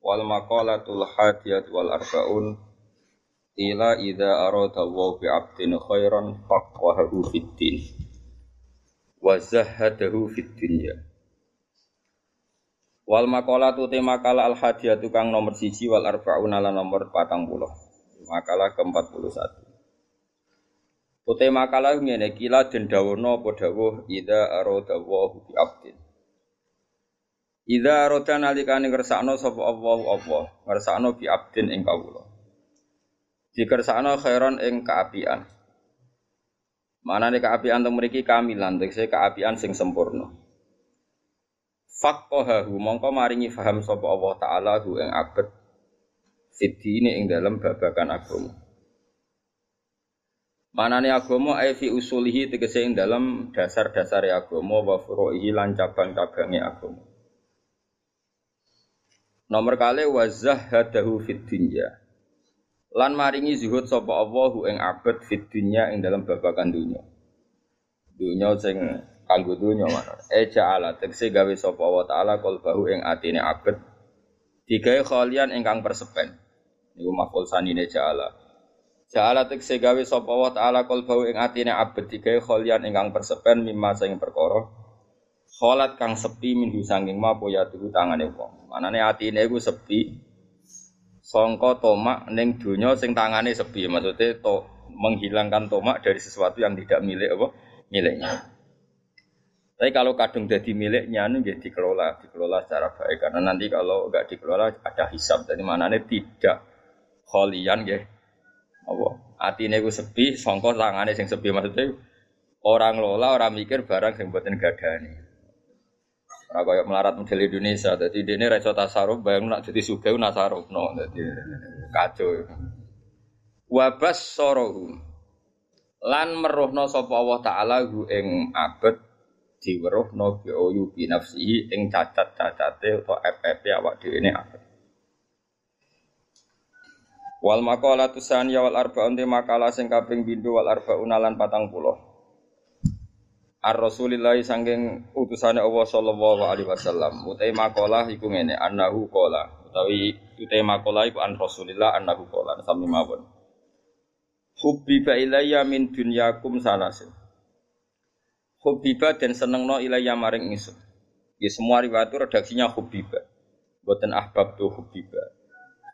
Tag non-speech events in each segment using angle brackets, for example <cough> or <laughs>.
Wal maqalatul hadiyat wal arbaun ila idza arada Allah bi 'abdin khairan faqahahu fid din wa zahadahu fid dunya. Wal maqalatu te makalah al hadiyatu kang nomor siji wal arbaun ala nomor 40. Makalah ke-41. Ute makalah ngene kila den dawono apa dawuh idza arada Allah bi 'abdin Ida roda nalikane ngersakno sapa Allah Allah, ngersakno bi abdin ing kawula. Dikersakno khairan ing kaapian. Manane kaapian teng mriki kamilan, tegese kaapian sing sempurna. Faqahahu mongko maringi faham sapa Allah taala hu ing abad ini ing dalam babakan agama. Manane agama ai fi usulihi tegese ing dalam dasar-dasar agama wa lan cabang-cabange agama. Nomor kali wazah hadahu fit dunya. Lan maringi zuhud sapa Allahu ing abad fit dunya ing dalam babakan dunya. Dunya sing kanggo dunya mana? Eja ala tekse gawe sapa Allah taala qalbahu ing atine abad digawe khalian ingkang persepen. Niku maful sanine ja'ala. Ja'ala tekse gawe sapa Allah taala qalbahu ing atine abad digawe khalian ingkang persepen mimma sing perkara Kholat kang sepi minhu sanging ma poya tuhu tangane wong. Manane atine iku sepi. Songko tomak ning donya sing tangane sepi. Maksudnya to menghilangkan tomak dari sesuatu yang tidak milik apa? Miliknya. Tapi kalau kadung jadi miliknya ini jadi dikelola, dikelola secara baik. Karena nanti kalau nggak dikelola ada hisab. Jadi mana nih tidak kholian ya. Apa? Atine gue sepi, songko tangane sing sepi maksudnya orang lola, orang mikir barang sing buatin gadani. Ora koyo melarat model Indonesia. Dadi dene reso tasaruf bayang nak dadi sugih nasaruf no. Dadi kacau. Wabas sorohu. Lan meruhno sapa Allah taala hu ing abet diweruhno bi oyu bi nafsihi ing cacat-cacate utawa FF awak dhewe ne abet. Wal maqalatu saniyah wal arba'un makalah sing kaping pindho wal arba'un lan 40. Ar Rasulillah sangking utusane Allah sallallahu alaihi wasallam. Utai makolah iku ngene, annahu qala. Utawi utai makolah iku an Rasulillah annahu qala. Sami mawon. Hubbiba ilayya min dunyakum salasin. Hubbiba dan senengno ilayya maring ingsun. Ya semua riwayat redaksinya hubbiba. Boten ahbab tu hubbiba.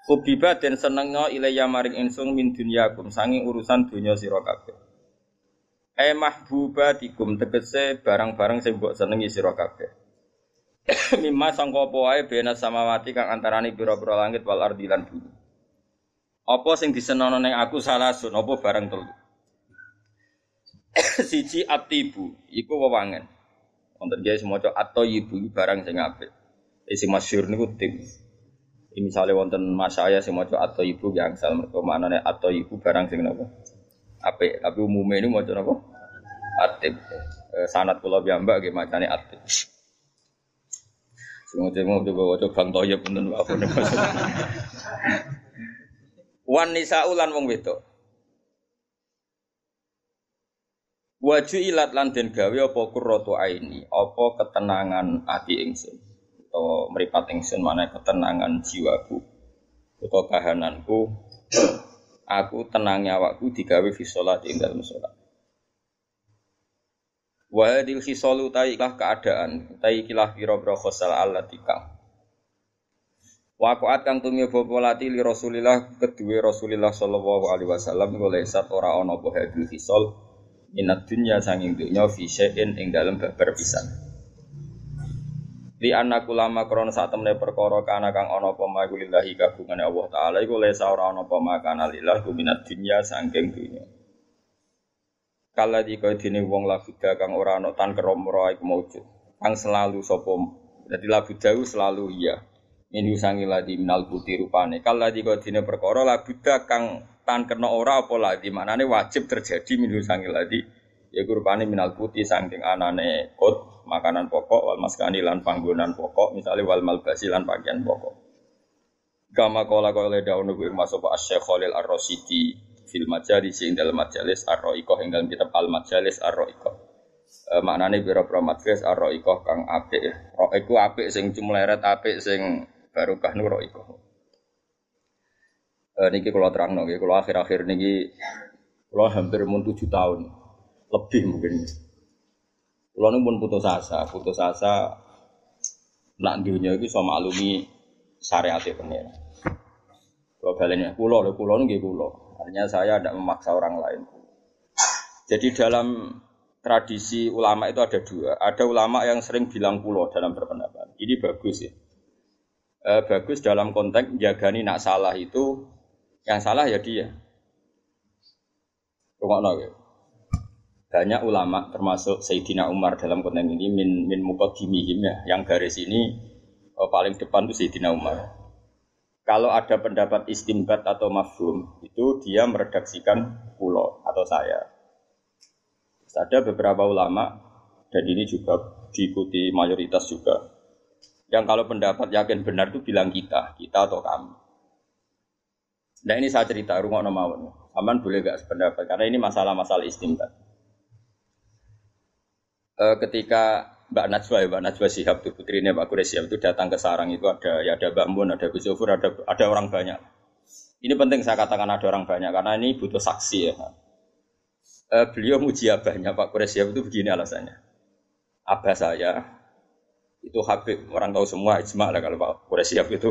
Hubbiba dan senengno ilayya maring ingsun min dunyakum sanging urusan dunya sira kabeh. E mahbubatikum tegese barang-barang sing mbok senengi sira kabeh. <coughs> Mimma sangka apa wae bena samawati kang antarane pira-pira langit wal ardi lan bumi. Apa sing disenono ning aku salah sun apa barang telu. <coughs> Siji atibu iku wewangen. Wonten guys maca at-thayyibu barang sing apik. Isi masyhur niku tim. Misalnya wonten mas saya sing maca at-thayyibu yang sal mergo manane at-thayyibu barang sing napa? Apik. Tapi umumnya ini mau apa? Atib eh, sanat pulau biamba gitu macamnya atib semua cuma juga wajib bang toyib pun apa nih wan nisa ulan wong wedo waju ilat lan den gawe apa kurratu aini? Apa ketenangan ati ingsun? Atau meripat ingsun mana ketenangan jiwaku. Atau kahananku aku tenangnya awakku digawe fi sholat ing dalam sholat. Wa hadil khisalu taiklah keadaan, taikilah pira-pira khosal Allah tikang. Wakuat kang tumio bopolati li Rasulillah kedua Rasulillah sallallahu alaihi wasallam oleh sat ora ana apa hadil khisal minat dunya sanging dunya fi syai'in ing dalem berpisah. Di anak ulama krono saat temne perkara kana kang ana apa maku lillahi kagungane Allah taala iku lesa ora ana apa makana lillahi minat dunya saking. Kala di kau dini wong labuda kang ora ana tan kerom iku maujud. Kang selalu sapa dadi labuda selalu iya. minhu sangi ladi minal putih rupane kal ladi kodine perkara la buddha kang tan kena ora apa ladi maknane wajib terjadi minhu sangi ladi ya rupane minal putih sangking anane kot makanan pokok wal maskani lan panggonan pokok misalnya wal malbasi lan pakaian pokok kama kala kala daun gue masuk pak Syekh Khalil Ar-Rasidi fil majalis ing dalam majalis Ar-Ra'iqah ing dalam kitab Al-Majalis Ar-Ra'iqah e, maknane pira-pira majalis Ar-Ra'iqah kang apik roh iku apik sing cumleret apik sing barokah nur iku. Eh niki kula terangno nggih, kula akhir-akhir niki kula hampir mun 7 tahun. Lebih mungkin. Kula nu pun putus asa, putus asa nak dunia iki iso maklumi syariat pengen. Kalau balennya kulo, lo kulo nggih kulo. Artinya saya tidak memaksa orang lain. Jadi dalam tradisi ulama itu ada dua. Ada ulama yang sering bilang kulo dalam berpendapat. Ini bagus ya eh, bagus dalam konteks jagani nak salah itu yang salah ya dia. Rungokno ya. Banyak ulama termasuk Sayyidina Umar dalam konteks ini min min muqaddimihim ya, yang garis ini oh, paling depan itu Sayyidina Umar. Kalau ada pendapat istimbat atau mafhum, itu dia meredaksikan pulau atau saya. Ada beberapa ulama, dan ini juga diikuti mayoritas juga, yang kalau pendapat yakin benar itu bilang kita, kita atau kamu. Nah ini saya cerita rumah mawon. Aman boleh gak sependapat karena ini masalah-masalah istimbat. E, ketika Mbak Najwa ya, Mbak Najwa Sihab itu putrinya Pak Quraisyah itu datang ke sarang itu ada ya ada Mbak Mun, ada Gus ada ada orang banyak. Ini penting saya katakan ada orang banyak karena ini butuh saksi ya. E, beliau muji abahnya Pak Quraisyah itu begini alasannya. Abah saya itu Habib orang tahu semua ijma lah kalau Pak Quraisy itu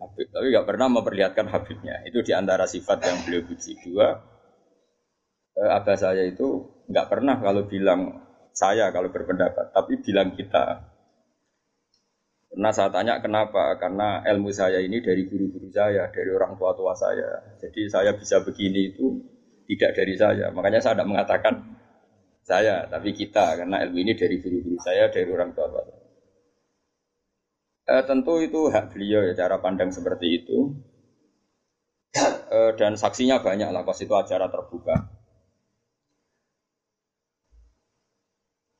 Habib tapi nggak pernah memperlihatkan Habibnya itu di antara sifat yang beliau puji dua eh, abah saya itu nggak pernah kalau bilang saya kalau berpendapat tapi bilang kita Pernah saya tanya kenapa? Karena ilmu saya ini dari guru-guru saya, dari orang tua-tua saya. Jadi saya bisa begini itu tidak dari saya. Makanya saya tidak mengatakan saya, tapi kita. Karena ilmu ini dari guru-guru saya, dari orang tua-tua saya. Eh, tentu itu hak beliau ya cara pandang seperti itu. Eh, dan saksinya banyak lah pas itu acara terbuka.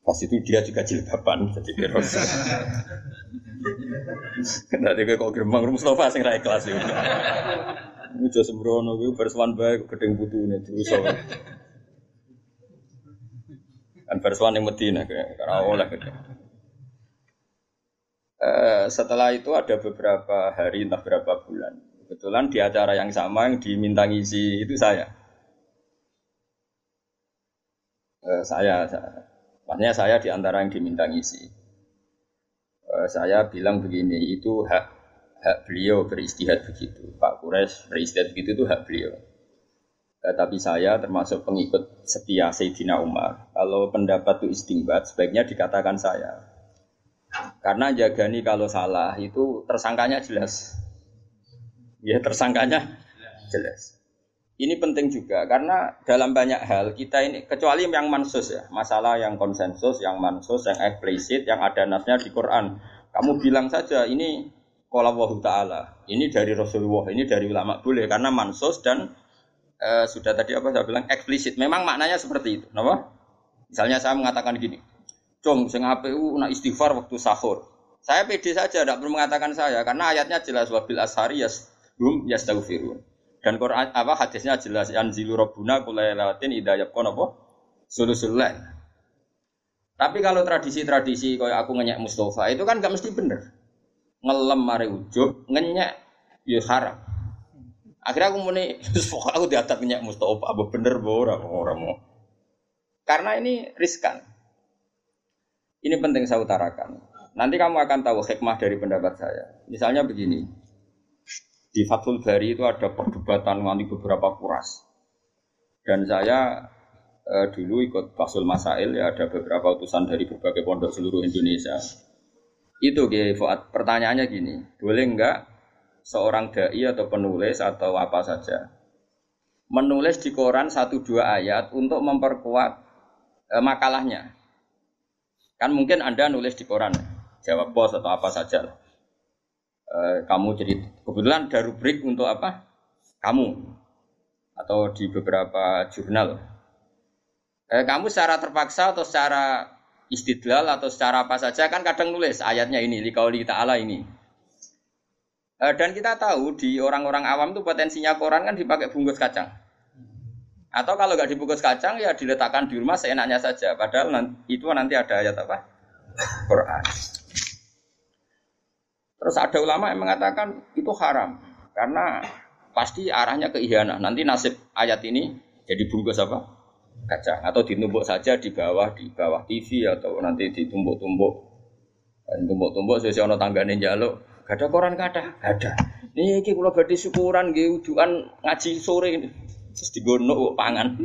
Pas itu dia juga jilbaban jadi terus. Nanti kok gerbang Mustafa sing ra ikhlas itu. Mujo sembrono kuwi bersuan bae gedeng putune terus. Kan bersuan yang Medina ora oleh gedeng. Eh, setelah itu ada beberapa hari entah berapa bulan. Kebetulan di acara yang sama yang diminta ngisi itu saya. Uh, saya, saya, maksudnya saya di antara yang diminta ngisi. Uh, saya bilang begini, itu hak hak beliau beristihad begitu. Pak Kures beristihad begitu itu hak beliau. Uh, tapi saya termasuk pengikut setia Sayyidina Umar. Kalau pendapat itu istimbat, sebaiknya dikatakan saya. Karena jagani kalau salah itu tersangkanya jelas. Ya tersangkanya jelas. Ini penting juga karena dalam banyak hal kita ini kecuali yang mansus ya, masalah yang konsensus, yang mansus, yang eksplisit, yang ada nasnya di Quran. Kamu bilang saja ini kalau Ta'ala, ini dari Rasulullah, ini dari ulama boleh karena mansus dan e, sudah tadi apa saya bilang eksplisit. Memang maknanya seperti itu, kenapa? Misalnya saya mengatakan gini, Cung, sing APU nak istighfar waktu sahur. Saya pede saja, tidak perlu mengatakan saya, karena ayatnya jelas wabil ashari yas hum yastaghfirun. Dan Quran apa hadisnya jelas anzilu rabbuna kulailatin idayab kon apa? Sulusullain. Tapi kalau tradisi-tradisi kayak aku ngenyek Mustafa itu kan gak mesti bener. Ngelem mari ujub, ngenyek ya haram. Akhirnya aku muni, <laughs> aku diatat ngenyek Mustafa, apa bener ora orang mau. Karena ini riskan. Ini penting saya utarakan. Nanti kamu akan tahu hikmah dari pendapat saya. Misalnya begini, di Fathul Bari itu ada perdebatan nanti beberapa kuras. Dan saya eh, dulu ikut Fasul Masail ya ada beberapa utusan dari berbagai pondok seluruh Indonesia. Itu Fuad, pertanyaannya gini, boleh enggak seorang dai atau penulis atau apa saja menulis di koran satu dua ayat untuk memperkuat eh, makalahnya Kan mungkin Anda nulis di koran, jawab bos atau apa saja. Eh, kamu jadi kebetulan ada rubrik untuk apa? Kamu atau di beberapa jurnal. Eh, kamu secara terpaksa atau secara istidlal atau secara apa saja kan kadang nulis ayatnya ini likauli ta'ala ini. Eh, dan kita tahu di orang-orang awam tuh potensinya koran kan dipakai bungkus kacang. Atau kalau nggak dibungkus kacang ya diletakkan di rumah seenaknya saja. Padahal itu nanti ada ayat apa? Quran. Terus ada ulama yang mengatakan itu haram karena pasti arahnya ke ihanah. Nanti nasib ayat ini jadi bungkus apa? Kacang atau ditumbuk saja di bawah di bawah TV atau nanti ditumbuk-tumbuk. Tumbuk-tumbuk sesuai ono tanggane jaluk. Gak ada koran gak ada. Nih iki kula badhe syukuran nggih ujuan ngaji sore ini. Terus digono pangan.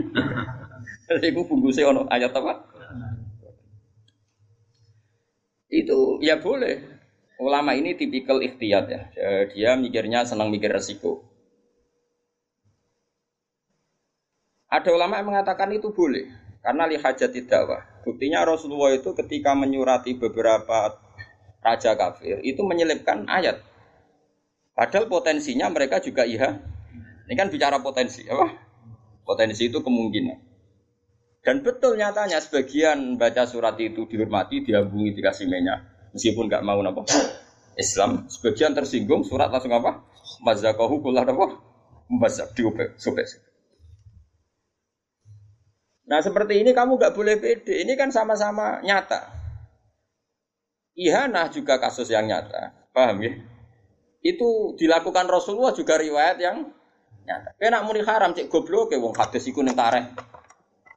<laughs> Iku bungkusnya ono ayat apa? Itu ya boleh. Ulama ini tipikal ikhtiyat ya. Dia mikirnya senang mikir resiko. Ada ulama yang mengatakan itu boleh karena lihajat dakwah. Buktinya Rasulullah itu ketika menyurati beberapa raja kafir itu menyelipkan ayat. Padahal potensinya mereka juga iya. Ini kan bicara potensi, apa? Potensi itu kemungkinan. Dan betul nyatanya sebagian baca surat itu dihormati, diambungi, dikasih minyak meskipun nggak mau apa Islam. Sebagian tersinggung surat langsung apa? Mazakahu kullah apa mazak diubah sobek. Nah seperti ini kamu nggak boleh pede. Ini kan sama-sama nyata. Ihanah juga kasus yang nyata. Paham ya? Itu dilakukan Rasulullah juga riwayat yang nyata. Kena muni haram cek goblok ya wong hadis iku ning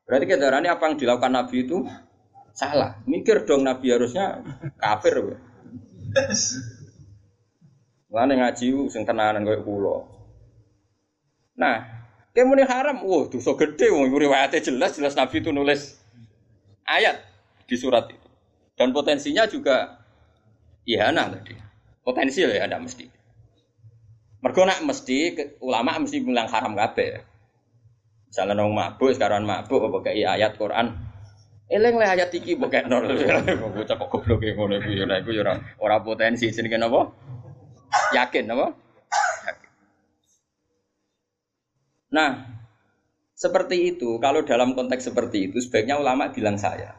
berarti kedarane apa yang dilakukan Nabi itu Salah. Mikir dong Nabi harusnya kafir. Mana ngaji sing tenanan koyo kula. Nah, kemune haram, wah dosa gede wong riwayatnya jelas jelas Nabi itu nulis ayat di surat itu. Dan potensinya juga ihana tadi. Potensi ya ada mesti. Mergo mesti ulama mesti bilang haram kabeh. Misalnya nong mabuk sekarang mabuk apa kayak ayat Quran Eleng lah ayat iki mbok kekno. <laughs> Bocah kok goblok ngono iku ya iku ya ora potensi jenenge napa? Yakin napa? Nah, seperti itu, kalau dalam konteks seperti itu, sebaiknya ulama bilang saya.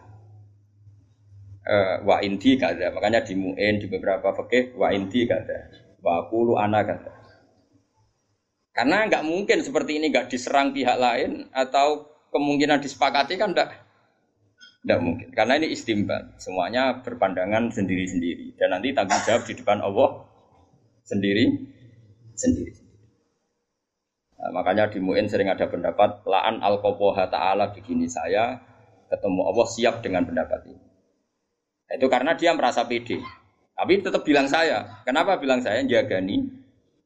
Uh, wa inti kada, makanya di mu'in, di beberapa fakih, wa inti kada, wa kulu ana kada. Karena nggak mungkin seperti ini nggak diserang pihak lain atau kemungkinan disepakati kan enggak tidak mungkin. Karena ini istimbat. Semuanya berpandangan sendiri-sendiri. Dan nanti tanggung jawab di depan Allah sendiri sendiri. Nah, makanya di Mu'in sering ada pendapat la'an al ta'ala begini saya ketemu Allah siap dengan pendapat ini. Nah, itu karena dia merasa pede. Tapi tetap bilang saya. Kenapa bilang saya? Jaga nih.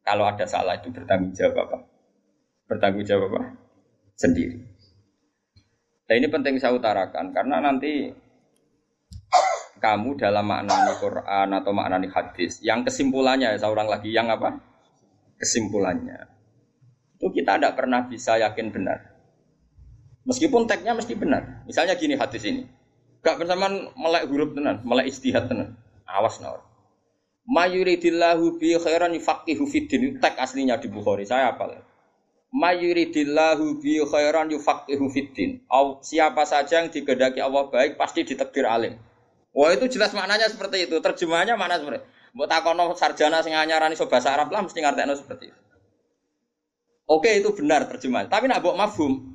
Kalau ada salah itu bertanggung jawab apa? Bertanggung jawab apa? Sendiri. Nah ini penting saya utarakan karena nanti kamu dalam makna Quran atau makna hadis yang kesimpulannya ya seorang lagi yang apa? Kesimpulannya. Itu kita tidak pernah bisa yakin benar. Meskipun teksnya mesti benar. Misalnya gini hadis ini. Gak bersamaan melek huruf tenan melek istihad tenan. Awas nawar mayuridillahu bi khairan yufaqihu fiddin teks aslinya di Bukhari saya apa Mayuridillahu bi khairan yufaqihu fiddin. Siapa saja yang digedaki Allah baik pasti ditekdir alim. Wah itu jelas maknanya seperti itu. Terjemahannya mana seperti Mbok takono sarjana sing anyarani iso bahasa Arab lah mesti ngerti seperti itu. Oke itu benar terjemahan. Tapi nak mbok mafhum.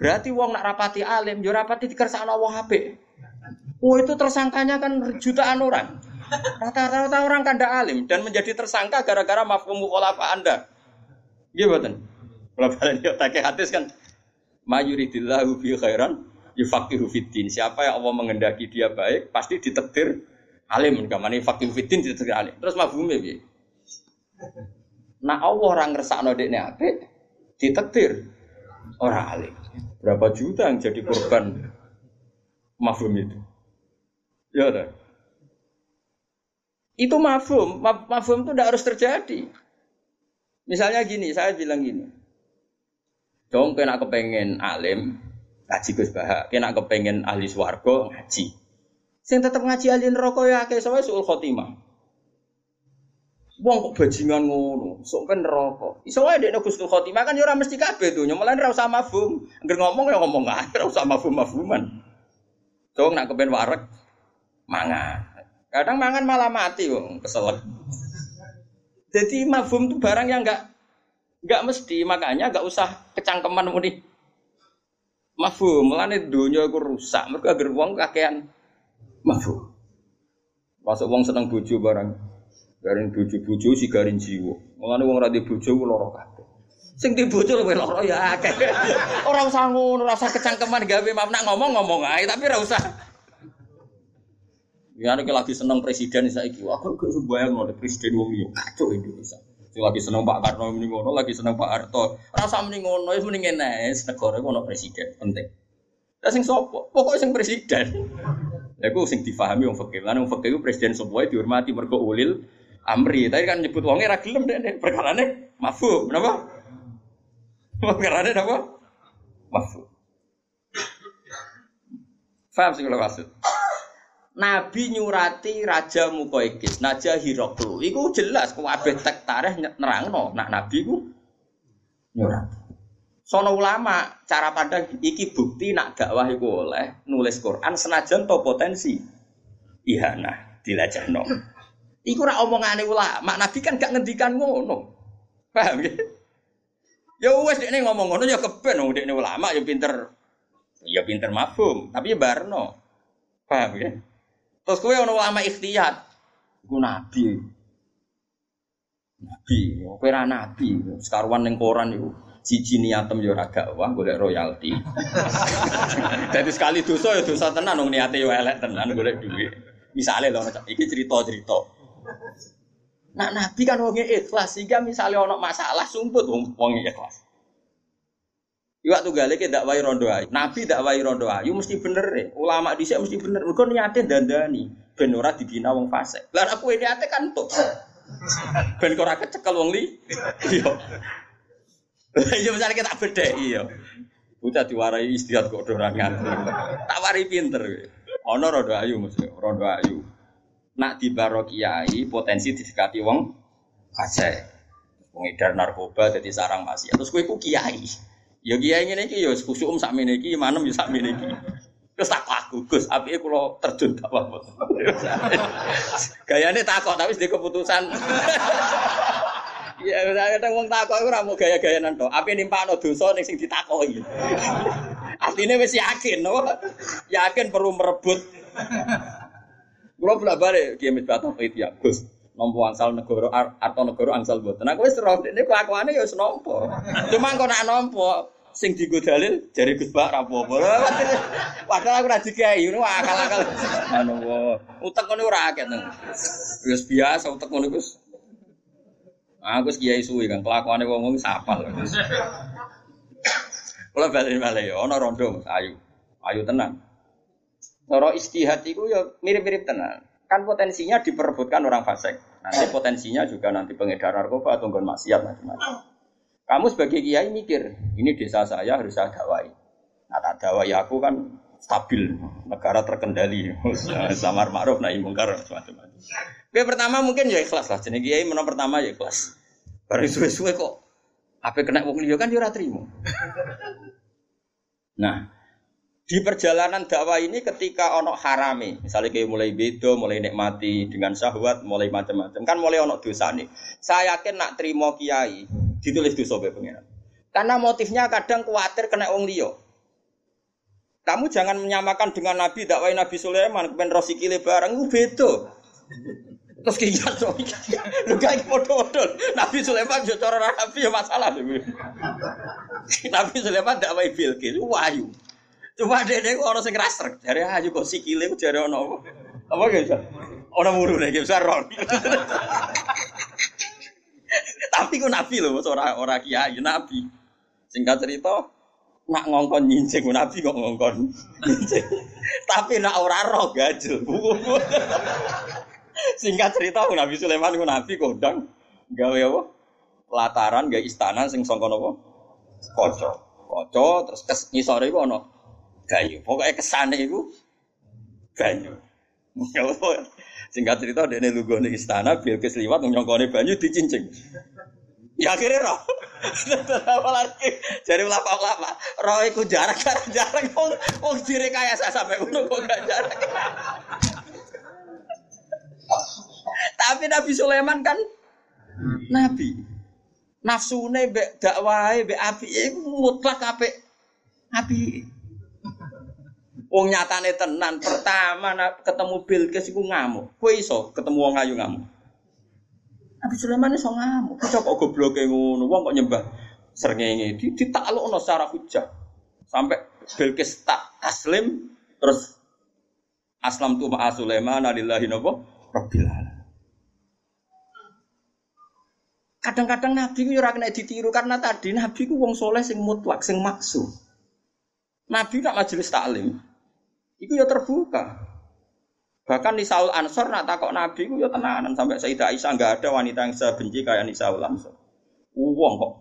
Berarti wong nak rapati alim, yo rapati dikersakno Allah apik. Oh itu tersangkanya kan jutaan orang. Rata-rata orang kan alim dan menjadi tersangka gara-gara mafhum mukhalafa Anda. Iya betul. Kalau kalian lihat tak hadis kan mayuridillahu bi khairan yufaqihu fiddin. Siapa yang Allah mengendaki dia baik pasti ditetir alim kamane faqihu fiddin ditetir alim. Terus mafhume piye? Nah Allah orang ngersakno dekne apik ditetir orang alim. Berapa juta yang jadi korban mafhum itu? Ya ada. Itu mafhum, mafhum itu tidak harus terjadi. Misalnya gini, saya bilang gini. Dong kena kepengen alim, ngaji Gus Baha, kena kepengen ahli swarga ngaji. Sing tetap ngaji ahli neraka ya akeh soalnya suul khotimah. Wong kok bajingan ngono, sok kan neraka. Iso wae dekne Gusnul Khotimah kan ya ora mesti kabeh donya, malah ora usah mafhum. Angger ngomong ya ngomong ae, ora usah mafhum-mafhuman. Dong nak kepen warek mangan. Kadang mangan malah mati wong, keselak. Jadi mafhum itu barang yang enggak enggak mesti, makanya enggak usah kecangkeman muni. Mafhum, mulane donya iku rusak, mergo agar wong kakean mafhum. Masuk wong seneng bojo barang. Garing bojo-bojo si. Mulane wong ora di bojo ku lara kabeh. Sing di bojo luwih lara ya akeh. <laughs> Ora usah ngono, kecangkeman gawe mam nak ngomong-ngomong ae tapi ora usah. Ya nek lagi seneng presiden saiki, aku gak sembayang ngono presiden wong liya. Kacau Indonesia. Sing lagi seneng Pak Karno muni ngono, lagi seneng Pak Harto. Ora usah muni ngono, wis mending ngene, negara ono presiden penting. Lah sing sapa? Pokoke sing presiden. Lha iku sing difahami wong fakir. Lan wong fakir iku presiden sebuah dihormati mergo ulil amri. Tapi kan nyebut wonge ra gelem deh perkarane mafhum. Napa? Perkarane napa? Mafhum. Faham sih kalau maksud? Nabi nyurati Raja Mukoikis, Naja Hiroklu. Iku jelas kabeh tek tareh nerangno nak Nabi ku nyurati. Sono ulama cara pandang iki bukti nak dakwah iku oleh nulis Quran senajan to potensi ihana dilajahno. Iku ora omongane ulama, Nabi kan gak ngendikan ngono. Paham ya? Ya wes dekne ngomong ngono ya keben wong dekne ulama ya pinter. Ya pinter mafhum, tapi ya barno. Paham ya? Terus kowe ono ulama ikhtiyat. Iku nabi. Nabi, kowe nabi. Sekaruan ning koran iku siji niatem ya ora wah golek royalti. <laughs> Jadi sekali dosa ya dosa tenan wong niate yo elek tenan golek duit. Misalnya loh, iki cerita-cerita. Nah Nabi kan wong ikhlas sehingga misalnya ono masalah sumput wong wong ikhlas. Iwak tuh gale ke dakwai rondo ayu. Nabi dakwai rondo ayu mesti bener deh. Ulama di mesti bener. Mereka niatnya dandani. Ben ora dibina wong fase. Lah aku ini ate kan tuh. Ben ora kecekel wong li. Iya. Iya misalnya kita beda iya. Udah diwarai istirahat kok dorangan. Tak wari pinter. Ono rondo ayu mesti rondo ayu nak di kiai potensi didekati wong fase pengedar narkoba jadi sarang masih terus kue ku kiai ya kiai ini ki ya kusuk um sak meniki manem ya sak meniki terus tak aku gus api kalau terjun tak apa <laughs> gayanya takut tapi sedih keputusan <laughs> Ya, kadang wong takok iku ora mau gaya-gaya nanto. Api nimpakno dosa ning sing ditakoki. <laughs> Artinya wis yakin, no? Yakin perlu merebut Kulo bolak balik Kiai Misbah Tauhid ya, Gus. Nompo angsal negara atau negara angsal buat. Nah, kowe roh ini kelakuannya ya nompo. Cuma kau nak nompo sing digo dalil jari Gus Bak rapopo. <laughs> Padahal aku ora dikai, ngono akal-akal. Anu utek ngono ora akeh nang. Wis biasa utek ngono Gus. Aku kiai suwi kan kelakuane wong-wong sapal. Kula balik-balik ya ana rondo ayu. Ayu tenang. Cara istihad itu ya mirip-mirip tenang. Kan potensinya diperebutkan orang fasik. Nanti potensinya juga nanti pengedar narkoba atau nggak maksiat macam-macam. Kamu sebagai kiai mikir, ini desa saya harus saya dakwai. Nah, tak dakwai aku kan stabil, negara terkendali, <laughs> samar ma'ruf nahi mungkar macam-macam. Oke, pertama mungkin ya ikhlas lah. Jadi kiai menang pertama ya ikhlas. Baru suwe-suwe kok apa kena wong liya kan yo ora trimo. Nah, di perjalanan dakwah ini ketika ono harame, misalnya kayak mulai bedo, mulai nikmati dengan syahwat, mulai macam-macam, kan mulai ono dosa nih. Saya yakin nak terima kiai ditulis dosa be pengiran. Karena motifnya kadang khawatir kena wong liyo. Kamu jangan menyamakan dengan Nabi dakwah Nabi Sulaiman, kepen rosikile barang itu beda. Terus kiai so, lu kayak foto-foto. Nabi Sulaiman yo cara Nabi ya masalah. Nabi Sulaiman dakwah Bilqis, wahyu. Cuma dia dia orang sing rasrek. Dari aja kok sikile ku jare ono apa? Apa gitu? Orang muru nih, bisa ron. Tapi ku nabi loh, orang orang kiai nabi. Singkat cerita, nak ngongkon nyincing nabi kok ngongkon. <laughs> Tapi nak ora roh gajel. <laughs> Singkat cerita, Nabi Sulaiman ku nabi kodang gawe apa? Lataran gawe istana sing sangka napa? Kaca. Kaca terus kes ngisore iku ana banyu. Pokoknya ke sana itu banyu. <laughs> Singkat cerita dene ning istana Bilqis liwat nyongkone banyu dicincing. Ya akhirnya roh. Apalagi <laughs> jadi ulama-ulama, roh iku jarak jarak wong wong saya sampai ngono kok gak jarak. <laughs> Tapi Nabi Sulaiman kan nabi. Nafsune mbek dakwahe mbek iku mutlak apik. Api. Wong nyatane tenan pertama ketemu Bilqis iku ngamuk. Kowe iso ketemu wong ayu ngamuk. Nabi Sulaiman iso ngamuk. Kok kok gobloke ngono, wong kok nyembah srengenge di ditaklukno secara hujah. Sampai Bilqis tak taslim terus aslam tu ma'a Sulaiman alillahi napa rabbil Kadang-kadang Nabi ku ora kena ditiru karena tadi Nabi ku wong soleh sing mutlak, sing maksum. Nabi nak majelis taklim, Iku ya terbuka. Bahkan di Saul Ansor nak takok Nabi ku ya tenanan sampai Sayyidah Aisyah enggak ada wanita yang sebenci kayak Saul Ansor. Uang kok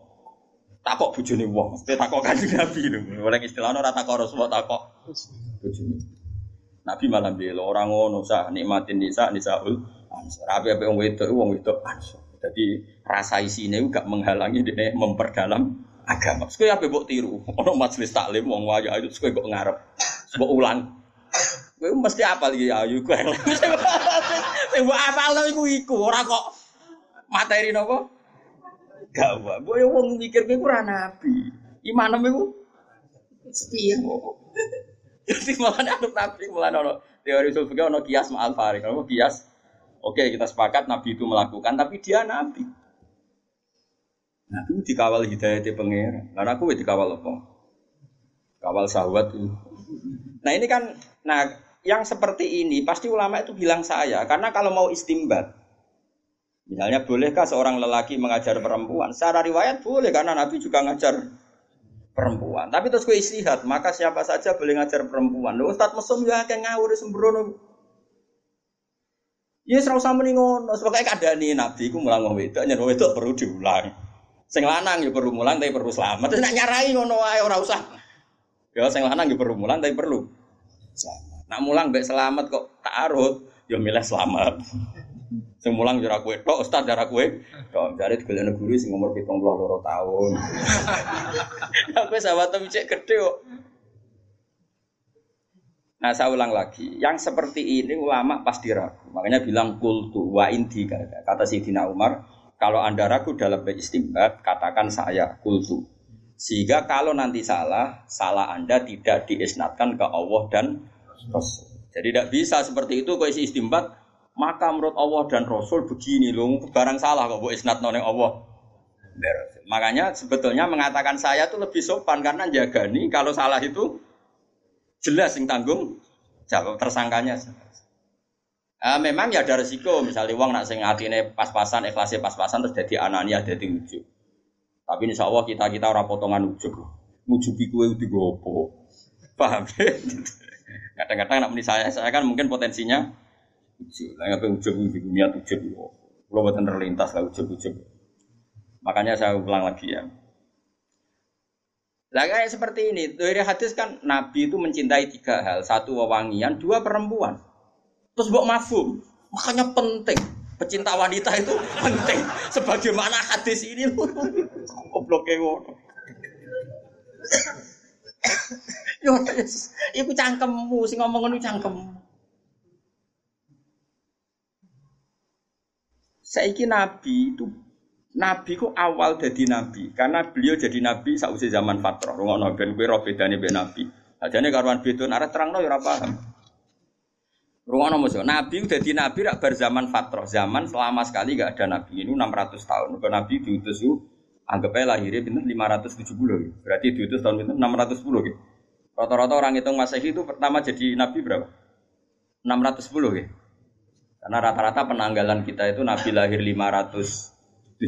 takok bojone wong, mesti takok kanjeng Nabi lho. Oleh istilahnya ora takok Rasulullah takok bojone. Nabi malah bilang orang ngono sah nikmatin nisa nisaul ansor. Apa apa wong wedok wong wedok ansor. Jadi rasa isine gak menghalangi dia memperdalam agama. Sekali apa mbok tiru? Ono majelis taklim wong wayu itu sekali kok ngarep. Mbok ulang. Kowe mesti apal iki ayu kowe. <laughs> Sing mbok apal to iku iku ora kok materi napa? Gak wae. Mbok yo wong mikir kowe ora nabi. Imanem iku setia. Jadi malah ada nabi malah ono teori usul fikih ono kias ma'al farik. Ono kias. Oke, kita sepakat nabi itu melakukan tapi dia nabi. Nabi dikawal hidayah di pangeran. Lah aku dikawal apa? Kawal sahabat itu. Nah ini kan, nah yang seperti ini pasti ulama itu bilang saya karena kalau mau istimbat misalnya bolehkah seorang lelaki mengajar perempuan secara riwayat boleh karena Nabi juga ngajar perempuan tapi terus gue istihad maka siapa saja boleh ngajar perempuan Loh, Ustadz mesum ya kayak ngawur sembrono Ya serau sama nih ngono, sebagai keadaan nih nabi, ku mulang ngomong itu, nyuruh itu perlu diulang. Sing lanang ya perlu mulang, tapi perlu selamat. Nak nyarai ngono ayo ora usah. Ya sing lanang ya perlu mulang, tapi perlu selamat. Nak mulang mbek selamat kok ta'arud, yo ya milih selamat. Sing mulang jarak kue tok, ustaz jarak kue tok. Jare digelene guru sing umur 72 tahun. <laughs> Sampai sahabat cek gede kok. Nah saya ulang lagi, yang seperti ini ulama pasti ragu. Makanya bilang kultu wa inti kata Sidina Umar, kalau anda ragu dalam beristimbat, katakan saya kultu. Sehingga kalau nanti salah, salah anda tidak diisnatkan ke Allah dan Rasul. Jadi tidak bisa seperti itu kok isi istimbat maka menurut Allah dan Rasul begini loh barang salah kok bu isnat noneng Allah. Makanya sebetulnya mengatakan saya itu lebih sopan karena jaga nih kalau salah itu jelas yang tanggung jawab tersangkanya. Uh, memang ya ada resiko misalnya uang nak sing ini pas-pasan ikhlasnya pas-pasan terus jadi anania jadi ujub. Tapi insya Allah kita kita orang potongan ujub. Ujub itu itu gopo. Paham? <laughs> Kadang-kadang anak meni saya, saya kan mungkin potensinya ujub. Lah apa ujub di dunia ujub. Kalau buatan terlintas lah ujub-ujub. Makanya saya ulang lagi ya. Lah kayak seperti ini, dari hadis kan Nabi itu mencintai tiga hal, satu wewangian, dua perempuan. Terus buat mafum, makanya penting. Pecinta wanita itu penting. Sebagaimana hadis ini, <laughs> gobloknya ngono. Yo, iku cangkemmu sing ngomong ngono cangkemmu. Saiki nabi itu Nabi ku awal jadi nabi karena beliau jadi nabi sausi zaman fatrah. Rungono ben kowe ro bedane ben nabi. Ajane karuan beda arah terangno ya ora paham. Rungono mesti nabi jadi nabi rak bar zaman fatrah. Zaman selama sekali gak ada nabi ini 600 tahun. Kalau nabi diutus itu anggap aja lahirnya pinter 570 Berarti diutus tahun pinter 610 gitu. Rata-rata orang hitung Masehi itu pertama jadi nabi berapa? 610 ya. Karena rata-rata penanggalan kita itu nabi lahir 570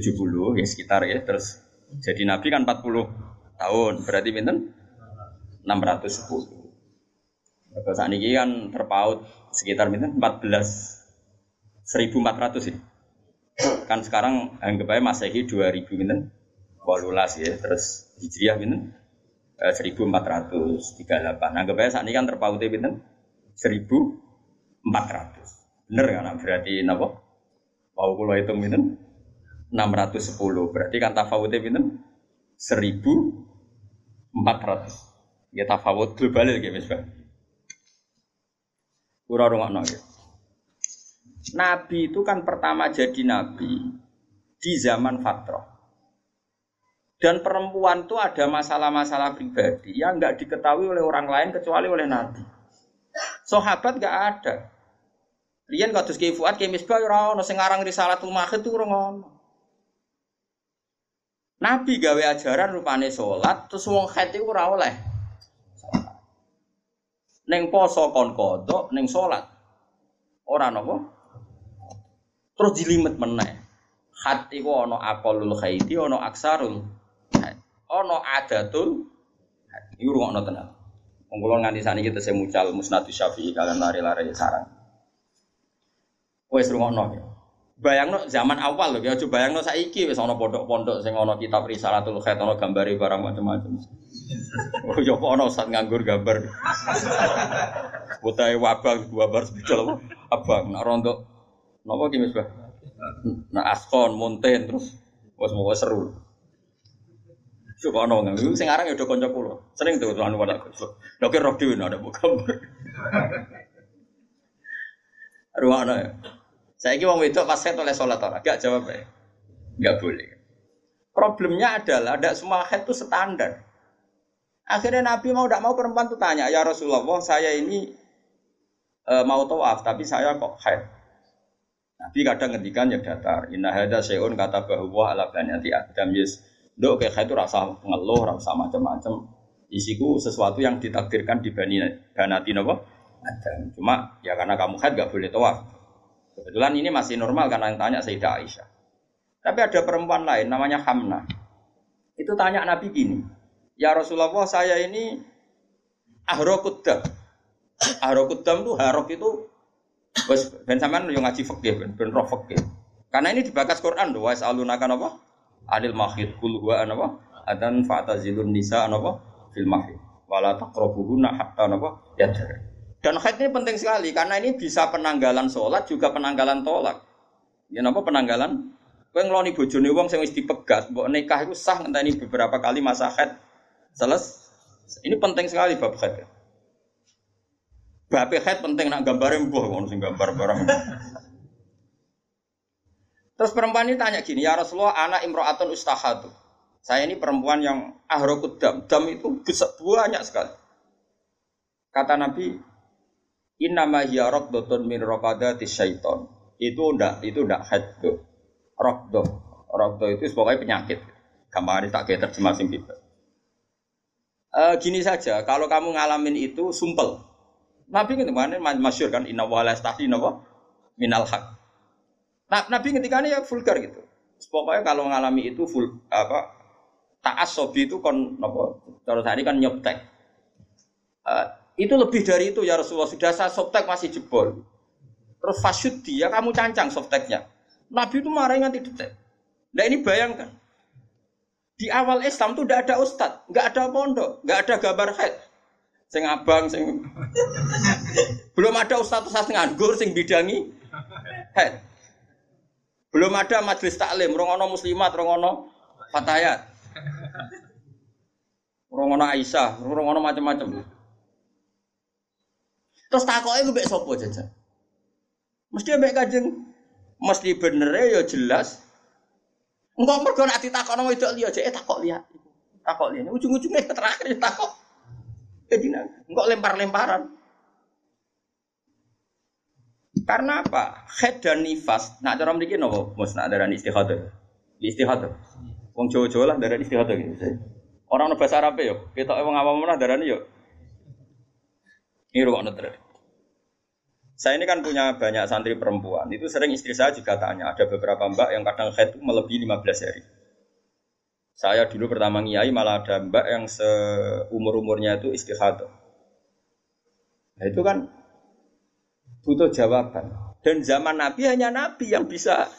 ya sekitar ya. Terus jadi nabi kan 40 tahun. Berarti pinten? 610. Terus saat ini kan terpaut sekitar pinten 14 1400 ya. Kan sekarang anggap aja Masehi 2000 pinten? 18 ya. Terus Hijriah pinten? 1438. Anggap aja saat ini kan terpautnya pinten? 1438. 400. Bener kan? Berarti napa? Mau kula hitung pinten? 610. Berarti kan tafawute pinten? 1400. Ya tafawut global ya Mas Bang. Ora rungokno ya. Nabi itu kan pertama jadi nabi di zaman fatrah. Dan perempuan itu ada masalah-masalah pribadi yang nggak diketahui oleh orang lain kecuali oleh Nabi. Sahabat nggak ada. Rian kados Ki Fuad Ki Misbah ora ono sing aran risalatul mahid itu ono. Nabi gawe ajaran rupane salat terus wong haid iku ora oleh. Neng poso kon kodok, neng salat. Ora napa? Terus jilimet meneh. Hat iku ana aqallul khaiti, ana aksarul ono adatul ini rumah tenan. Wong kula nganti saniki saya mucal musnad Syafi'i kalian lari-lari sarang. Wes rungokno ya. Bayangno zaman awal lho ya aja bayangno saiki wis ana pondok-pondok sing ana kitab Risalatul Khair ana gambari barang macam-macam. <laughs> Oh ya kok ustaz nganggur gambar. <laughs> Putahe wabang wabar spidol abang nak rondo napa ki Nah askon monten terus wis mau seru. Coba ono nggak? Sing aran ya udah konco kulo. Sering tuh tuan pada kulo. Dokter roh dewi ada buka. Ruang ono ya. Saya kira wong itu pas saya oleh sholat orang, gak jawab ya. Gak boleh. Problemnya adalah ada semua head itu standar. Akhirnya Nabi mau tidak mau perempuan tuh tanya, ya Rasulullah, saya ini e, mau tawaf, tapi saya kok head. Nabi kadang ngendikan ya datar. Inna hada seun kata bahwa ala banyati adam yes Dok kayak itu rasa ngeluh, rasa macam-macam. Isiku sesuatu yang ditakdirkan di bani banati nopo. Ada. Cuma ya karena kamu haid gak boleh tawaf. Kebetulan ini masih normal karena yang tanya Sayyidah Aisyah. Tapi ada perempuan lain namanya Hamna. Itu tanya Nabi gini, Ya Rasulullah saya ini ahrokudam. Ahrokudam tuh harok itu Bos ben sampean yo ngaji fikih ben ben roh fikih. Karena ini dibakas Quran doa alunakan apa? Anil mahid kul huwa anapa adan fa'tazilun nisa anapa fil mahid wala taqrabuhunna hatta anapa yadhar. Dan haid ini penting sekali karena ini bisa penanggalan sholat juga penanggalan tolak. Ya napa penanggalan? Kowe ngloni bojone wong sing wis dipegat mbok nikah itu sah ngenteni beberapa kali masa haid. Seles ini penting sekali bab haid. Bab haid penting nak gambare mbuh ngono sing gambar barang Terus perempuan ini tanya gini, ya Rasulullah, anak imro'atun ustahatu. Saya ini perempuan yang ahrokut dam. Dam itu banyak sekali. Kata Nabi, Innama hiya rokdotun min rokadati syaiton. Itu ndak, itu ndak haddo. Rokdo. Rokdo itu sebagai penyakit. Gampang tak kayak terjemah sing. Uh, gini saja, kalau kamu ngalamin itu sumpel. Nabi kan kemarin masyur kan, inna wa la minal haq. Nah, Nabi ketika ini ya vulgar gitu. Pokoknya kalau mengalami itu full apa sobi itu kon apa cara tadi kan nyoptek. Uh, itu lebih dari itu ya Rasulullah sudah saya softtek masih jebol. Terus fasyud dia kamu cancang softteknya. Nabi itu marah nganti detek. Nah ini bayangkan. Di awal Islam tuh tidak ada ustadz, nggak ada pondok, nggak ada gambar head. Sing abang, sing <laughs> belum ada ustadz ustadz nganggur, sing bidangi head. Belum ada majelis taklim, rongono muslimat, rongono fatayat. Rongono Aisyah, rongono macam-macam. Terus takoknya gue sopo jajan. Mesti ambek kajeng, mesti bener ya jelas. Enggak mergo nak ditakokno wedok liya jek eh, takok liya. Takok liya. Ujung-ujungnya terakhir takok. Jadi enggak lempar-lemparan. Karena apa? Head dan nifas. Nak cara mriki napa? Mus nak darani istihadah. Istihadah. Wong Jawa-Jawa lah darani istihadah gitu. Orang no bahasa Arab yo, kita wong awam mana darani yo. Ini rukun terus. Saya ini kan punya banyak santri perempuan. Itu sering istri saya juga tanya. Ada beberapa mbak yang kadang head melebihi 15 hari. Saya dulu pertama ngiai malah ada mbak yang seumur umurnya itu istihadah. Nah itu kan butuh jawaban. Dan zaman Nabi hanya Nabi yang bisa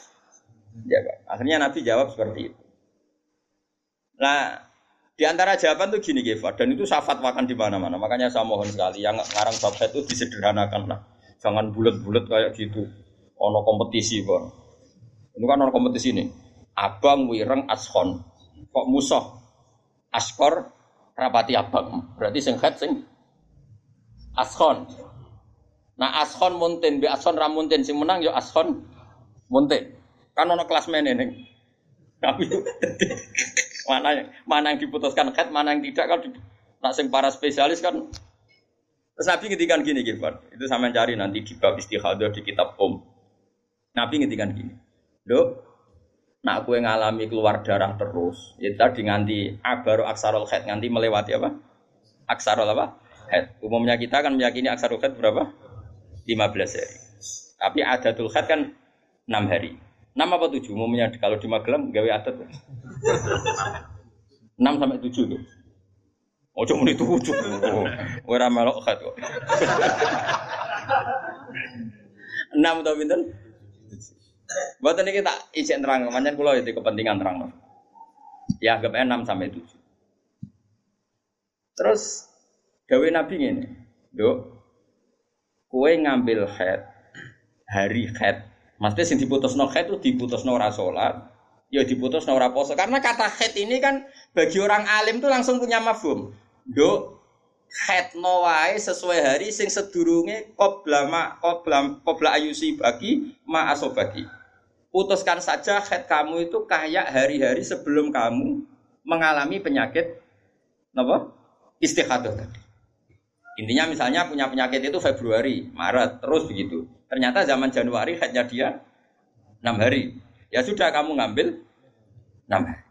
jawab. Akhirnya Nabi jawab seperti itu. Nah, di antara jawaban tuh gini Geva, dan itu saya fatwakan di mana-mana. Makanya saya mohon sekali yang ngarang bab itu disederhanakan lah. Jangan bulat-bulat kayak gitu. Ono kompetisi, Bang. Ini kan ono kompetisi nih. Abang wireng ashon. Kok musuh? Askor rapati abang. Berarti sing sing ashon. Nah ashon muntin bi ashon ramuntin sing menang yo ashon muntin. Kan ono kelas mene ning. Tapi <laughs> mana yang mana yang diputuskan head, mana yang tidak kan nak sing para spesialis kan Terus Nabi ngedikan gini, Gilbert. Itu sama cari nanti di bab istihadah di kitab Om. Nabi ngedikan gini. Dok, nak yang ngalami keluar darah terus, ya tadi nganti abaru aksarul khed nganti melewati apa? Aksarul apa? Head. Umumnya kita kan meyakini aksarul khed berapa? 15 hari. Tapi adatul khed kan 6 hari. 6 apa 7? Umumnya kalau di Magelang gawe adat. 6 sampai 7 gitu. Ojo muni tujuh. Ora melok khat kok. Enam atau pinten? Buat ini kita izin terang, manjan pulau itu kepentingan terang. Ya anggap enam sampai tujuh. Terus gawe Nabi ini, dok, kue ngambil head hari head. Maksudnya diputus no head itu diputus no rasolat, ya diputus no raposo. Karena kata head ini kan bagi orang alim tuh langsung punya mafhum. Dok, head no wae sesuai hari sing sedurunge qabla ma qabla qabla ayusi bagi ma asobaki. Putuskan saja head kamu itu kayak hari-hari sebelum kamu mengalami penyakit apa? Istihadah tadi. Intinya misalnya punya penyakit itu Februari, Maret, terus begitu. Ternyata zaman Januari headnya dia 6 hari. Ya sudah kamu ngambil 6 hari.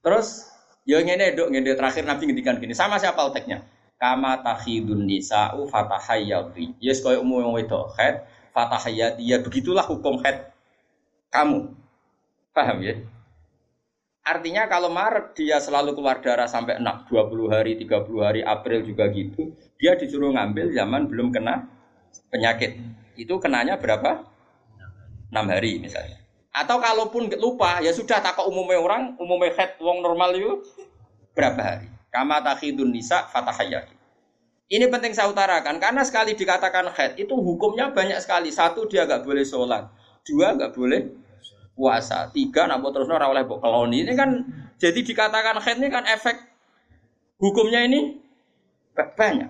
Terus Ya ngene dok ngene terakhir Nabi ngendikan gini, sama siapa teknya? Kama takhidun nisa'u fatahayyati. Yes koyo umum wedok head fatahayyati. Ya begitulah hukum head kamu. Paham ya? Artinya kalau Maret dia selalu keluar darah sampai 6, 20 hari, 30 hari, April juga gitu. Dia disuruh ngambil zaman belum kena penyakit. Itu kenanya berapa? 6 hari misalnya. Atau kalaupun lupa, ya sudah takut umumnya orang, umumnya head wong normal itu berapa hari? Kama takhidun nisa fatahayati. Ini penting saya utarakan karena sekali dikatakan head itu hukumnya banyak sekali. Satu dia nggak boleh sholat, dua nggak boleh puasa, tiga nak terus ora oleh keloni. Ini kan jadi dikatakan head ini kan efek hukumnya ini banyak.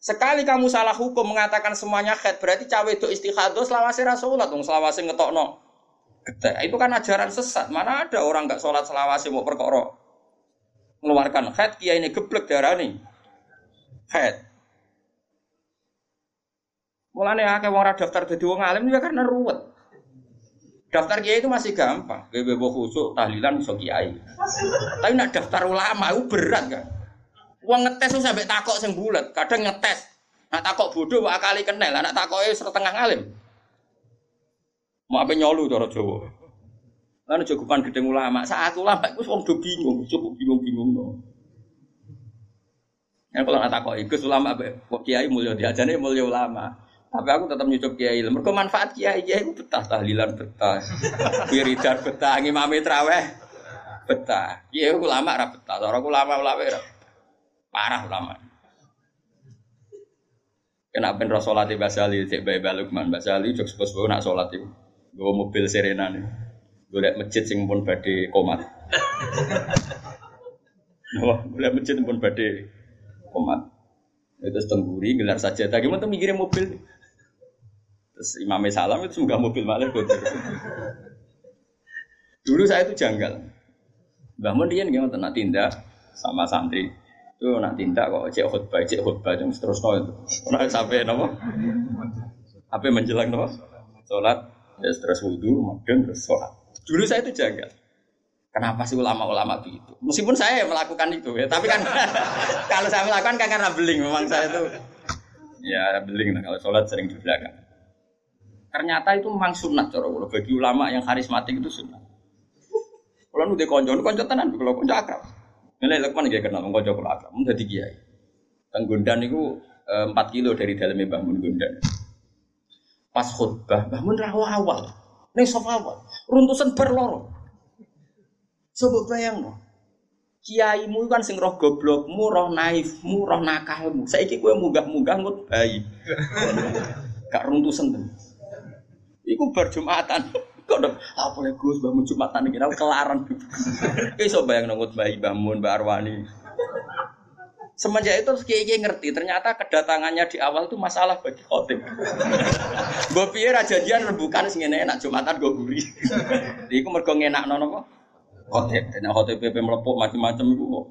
Sekali kamu salah hukum mengatakan semuanya head berarti cawe itu istihadah selawase rasolat dong selawase ngetokno itu kan ajaran sesat. Mana ada orang nggak sholat selawasi mau perkara mengeluarkan head kia ini geblek darah nih head. Mulanya akeh wong daftar jadi wong alim juga karena ruwet. Daftar kiai itu masih gampang, bebo khusuk tahlilan iso kiai. Tapi nak daftar ulama itu berat kan. Uang ngetes tuh sampai takok sing bulat, kadang ngetes. Nak takok bodoh wak kali kenal, nak takoknya setengah alim. Mau apa nyolu cara Jawa. Lan cukupan gedeng ulama. Saat ulama iku wong do bingung, cukup bingung-bingung no. Ya kalau nggak takut ikut ulama, kiai mulia diajane mulia ulama. Tapi aku tetap nyucup kiai. Mereka manfaat kiai kiai itu betah tahlilan betah, wiridan betah, ngimami traweh betah. Kiai ulama ra betah, orang ulama ulama ra parah ulama. Kenapa Rasulullah Basali, cek bayi balukman Basali, jok sepuluh nak sholat itu. Gue mobil Serena nih. Gue liat masjid sing pun badhe komat. Gue liat masjid pun badhe komat. Itu tengguri gelar saja. Tadi mau tuh mikirin mobil. Terus Imam Salam itu semoga mobil malah gue. Dulu saya itu janggal. Mbah Mun dia nggak nak tindak sama santri itu nak tindak kok cek khutbah cek khutbah yang terus no itu. Nah sampai nopo? Apa menjelang nopo? Sholat Ya terus wudhu, kemudian terus sholat. Dulu saya itu jaga. Kenapa sih ulama-ulama begitu? Meskipun saya melakukan itu ya, tapi kan <laughs> kalau saya melakukan kan karena beling. Memang saya itu ya beling lah kalau sholat sering di belakang. Ternyata itu memang sunat cara kalau bagi ulama yang karismatik itu sunat. Kalau nu konco, nu konco tenan, kalau konco akrab. Nilai lekman gak kenal, konco kalau akrab, mau jadi kiai. Tang Gondan itu eh, kilo dari dalamnya bangun Gondan pas khutbah bangun rawa awal nih sofa awal runtusan berloro coba bayang no kiaimu kan sing roh goblokmu, roh naifmu, roh nakalmu. Saiki kowe munggah-munggah ngut bayi. Gak runtusen ten. Iku berjumatan. <laughs> Kok dong, apa ya Gus, bangun Jumatan ini, aku kelaran. <laughs> Iso bayang ngut bayi, bangun, Mbak Arwani. Semenjak itu kiai ngerti, ternyata kedatangannya di awal itu masalah bagi khotib. <laughs> Gue pikir janjian rebukan sing enak Jumatan gue guri. Iku mergo nono kok. Khotib, dan khotib PP melepuk macam-macam itu kok.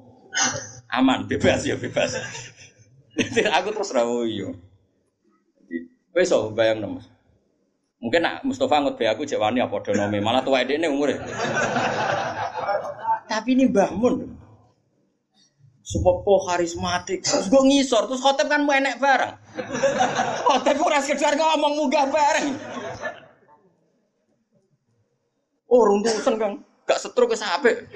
Aman, bebas ya bebas. aku terus rawo yo. Besok bayang nomus. Mungkin nak Mustafa ngut be aku cek wani apa donome, malah tua ini umure. Tapi ini Mbah Mun. Sepopo karismatik. Terus gue ngisor, terus khotib kan mau enek bareng. Khotib ora sekedar ngomong munggah bareng. Oh, runtusan Kang. Gak setruk ke sampe.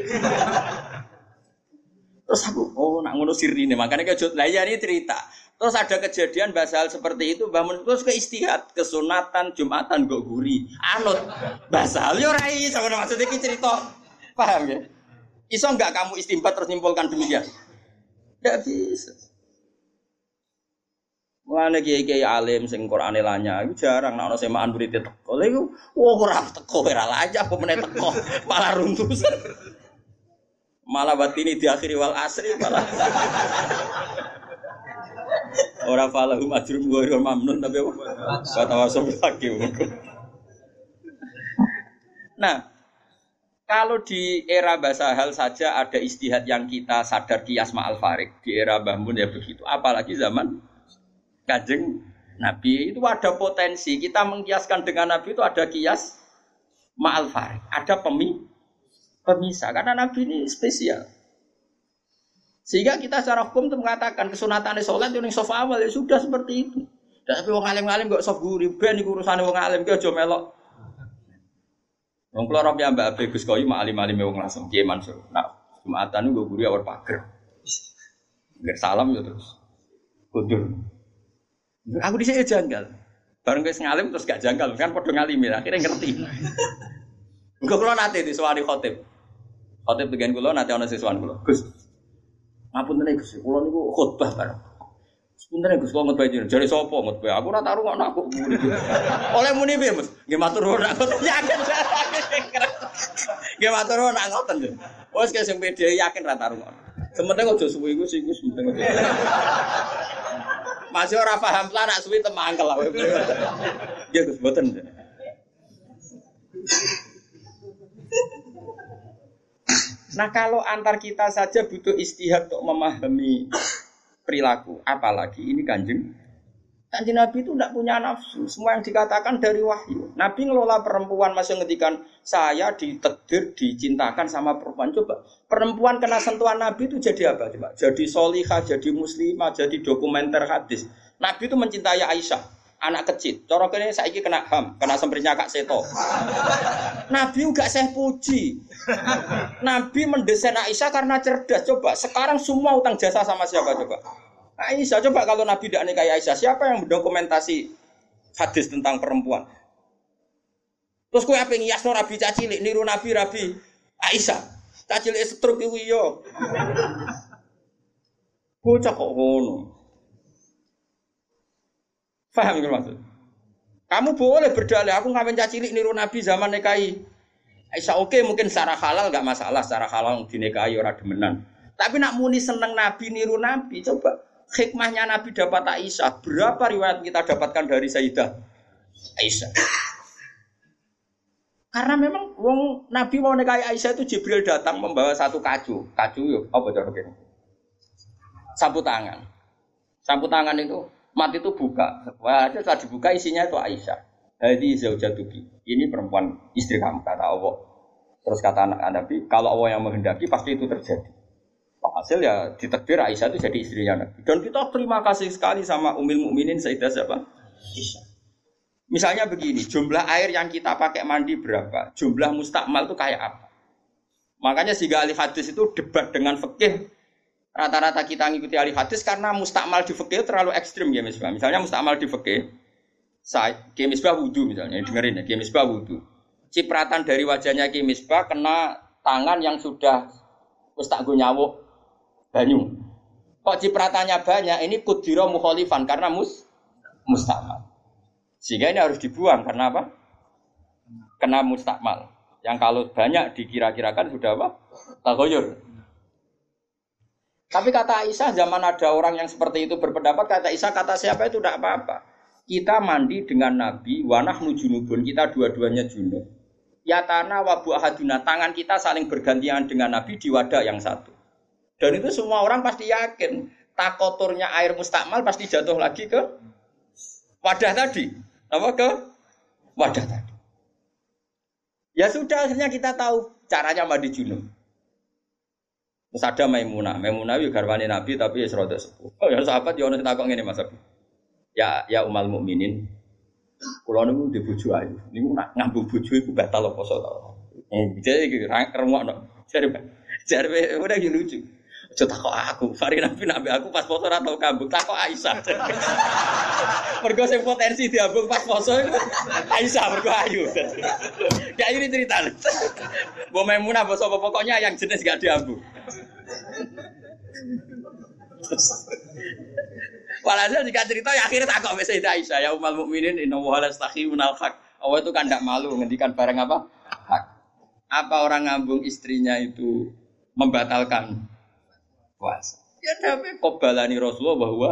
Terus aku, oh nak ngono sirine, makanya kayak lah ya ini cerita. Terus ada kejadian basal seperti itu, bangun terus ke istihad, kesunatan, jumatan, gak guri, anut. Basal yo rai, sama maksudnya ini cerita. Paham ya? Iso nggak kamu istimbat terus nyimpulkan demikian? Tidak bisa. Mana kiai kiai alim sing Quran lanya, jarang. Nah, semaan murid teko, lagi, wah kurang teko, ora aja, apa meneh teko, malah runtusan. Malah batini di akhiri wal asri malah. Orang falahum ajrum ghairu mamnun tapi apa? Watawasau lagi. Nah, kalau di era bahasa hal saja ada istihad yang kita sadar kias ma'al farik. Di era Bahmun ya begitu. Apalagi zaman kajeng Nabi itu ada potensi. Kita mengkiaskan dengan Nabi itu ada kias ma'al farik. Ada pemi, pemisah. Karena Nabi ini spesial. Sehingga kita secara hukum itu mengatakan kesunatan sholat itu yang soft awal ya sudah seperti itu. Dan tapi wong alim alim gak soft guri ben iku urusane wong alim ki aja melok. Wong kula rob ya Mbak Abe Gus Koyi mak alim alim wong langsung Kiai Mansur. Nah, Jumatan gue guri awal pager. Nggak salam ya terus. Kudur. Aku di sini janggal. Bareng gue ngalim terus gak janggal kan ngalim ya akhirnya ngerti. Gue kalau nanti di suari khotib. Khotib dengan gue nanti ono siswan gue. Gus, Ngapun tenan Gus, kula niku khotbah bareng. Sepunten Gus kok ngutbah jenengan. Jare sapa ngutbah? Aku ora taruh ngono aku. Oleh muni piye, Mas? Nggih matur nuwun aku <laughs> yakin. <laughs> Nggih matur nuwun nak ngoten. Wes kaya sing pede yakin ra taruh ngono. Sementing aja suwi iku sing Gus penting. Masih ora paham lah nak suwi temangkel lah. <laughs> Ya Gus mboten. Nah kalau antar kita saja butuh istihad untuk memahami perilaku, apalagi ini kanjeng. Kanjeng Nabi itu tidak punya nafsu, semua yang dikatakan dari wahyu. Nabi ngelola perempuan masih ngedikan saya ditegir, dicintakan sama perempuan. Coba perempuan kena sentuhan Nabi itu jadi apa? Coba jadi solihah, jadi muslimah, jadi dokumenter hadis. Nabi itu mencintai Aisyah anak kecil. Cara kene saiki kena ham, kena semprinya Kak Seto. Nabi enggak saya puji. Nabi mendesain Aisyah karena cerdas. Coba sekarang semua utang jasa sama siapa coba? Aisyah coba kalau Nabi tidak nikahi Aisyah, siapa yang mendokumentasi hadis tentang perempuan? Terus kue apa ngiasno Rabi cacilik niru Nabi Rabi Aisyah. Cacilik setruk iku iya. Bocah kok ngono. Faham gitu maksud? Kamu boleh berdalih, aku ngamen cilik niru Nabi zaman nikahi. Aisyah oke okay, mungkin secara halal gak masalah, secara halal dinikahi orang demenan. Tapi nak muni seneng Nabi niru Nabi, coba hikmahnya Nabi dapat Aisyah. Berapa riwayat kita dapatkan dari Sayyidah Aisyah? Karena memang wong Nabi mau nikahi Aisyah itu Jibril datang membawa satu kacu. Kacu yuk, apa cara ini? Sapu tangan. Sapu tangan itu mati itu buka. Wah, itu setelah dibuka isinya itu Aisyah. Hadi zaujatuki. Ini perempuan istri kamu kata Allah. Terus kata anak Nabi, kalau Allah yang menghendaki pasti itu terjadi. Hasil ya ditakdir Aisyah itu jadi istrinya Nabi. Dan kita terima kasih sekali sama Umil Mukminin Sayyidah siapa? Aisyah. Misalnya begini, jumlah air yang kita pakai mandi berapa? Jumlah mustakmal itu kayak apa? Makanya si ahli hadis itu debat dengan fikih rata-rata kita ngikuti ahli hadis karena mustakmal di fikih terlalu ekstrim ya misbah. Misalnya mustakmal di fikih, saya misbah wudhu misalnya, dengerin ya, misbah wudhu. Cipratan dari wajahnya misbah kena tangan yang sudah Wis tak nyawuk banyu. Kok cipratanya banyak? Ini kudiro mukholifan karena mus mustakmal. Sehingga ini harus dibuang karena apa? Kena mustakmal. Yang kalau banyak dikira-kirakan sudah apa? Tagoyur. Tapi kata Aisyah zaman ada orang yang seperti itu berpendapat kata Aisyah kata siapa itu tidak apa-apa. Kita mandi dengan Nabi wanah junubun kita dua-duanya junub. Ya tanah wabu ahaduna tangan kita saling bergantian dengan Nabi di wadah yang satu. Dan itu semua orang pasti yakin takoturnya air mustakmal pasti jatuh lagi ke wadah tadi. Apa ke wadah tadi. Ya sudah akhirnya kita tahu caranya mandi junub. Terus ada Maimunah. Maimunah itu garwani Nabi tapi ya seroda sepuh. Oh ya sahabat ya ono takok ngene Mas Abi. Ya ya umal mukminin. Kulo niku di bojo ayu. Niku nak ngambung bojo iku batal apa poso ta. Eh jadi iki remukno. Jare jare udah lucu. Aja takok aku, <laughs> Fari Nabi nabi aku pas poso ora tau kambung, takok Aisyah. <laughs> mergo sing potensi diambung pas poso Aisyah mergo ayu. <laughs> Ya ini cerita. Mbok Maimunah mbok sapa pokoknya yang jenis gak diambung. Walhasil jika cerita ya akhirnya tak kok Sayyidah Aisyah ya umal mukminin inna wa minal haq. Allah itu kan tidak malu ngendikan barang apa? Hak. Apa orang ngambung istrinya itu membatalkan puasa? Ya tapi kobalani Rasulullah bahwa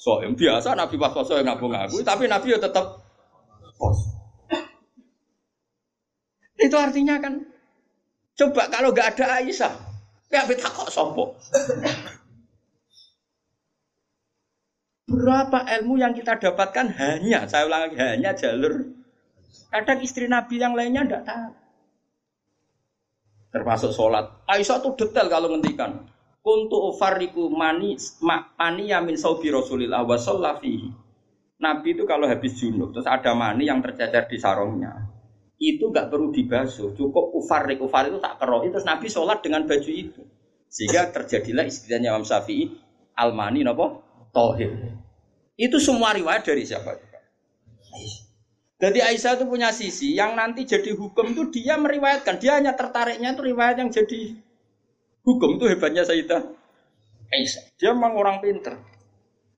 soem biasa Nabi pas puasa yang ngambung aku, tapi Nabi ya tetap puasa. Itu artinya kan coba kalau gak ada Aisyah, ya beta kok sopo. Berapa ilmu yang kita dapatkan hanya, saya ulang lagi, hanya jalur. Kadang istri Nabi yang lainnya tidak tahu. Termasuk sholat. Aisyah tuh detail kalau ngendikan. Kuntu ufariku mani mani yamin saubi Rasulillah wa fihi. Nabi itu kalau habis junub terus ada mani yang tercecer di sarungnya itu gak perlu dibasuh cukup ufarik ufar itu tak keroh terus Nabi sholat dengan baju itu sehingga terjadilah istilahnya Imam Syafi'i almani nopo tohir. Itu semua riwayat dari siapa? Jadi Aisyah itu punya sisi yang nanti jadi hukum itu dia meriwayatkan. Dia hanya tertariknya itu riwayat yang jadi hukum itu hebatnya Sayyidah Aisyah. Dia memang orang pinter.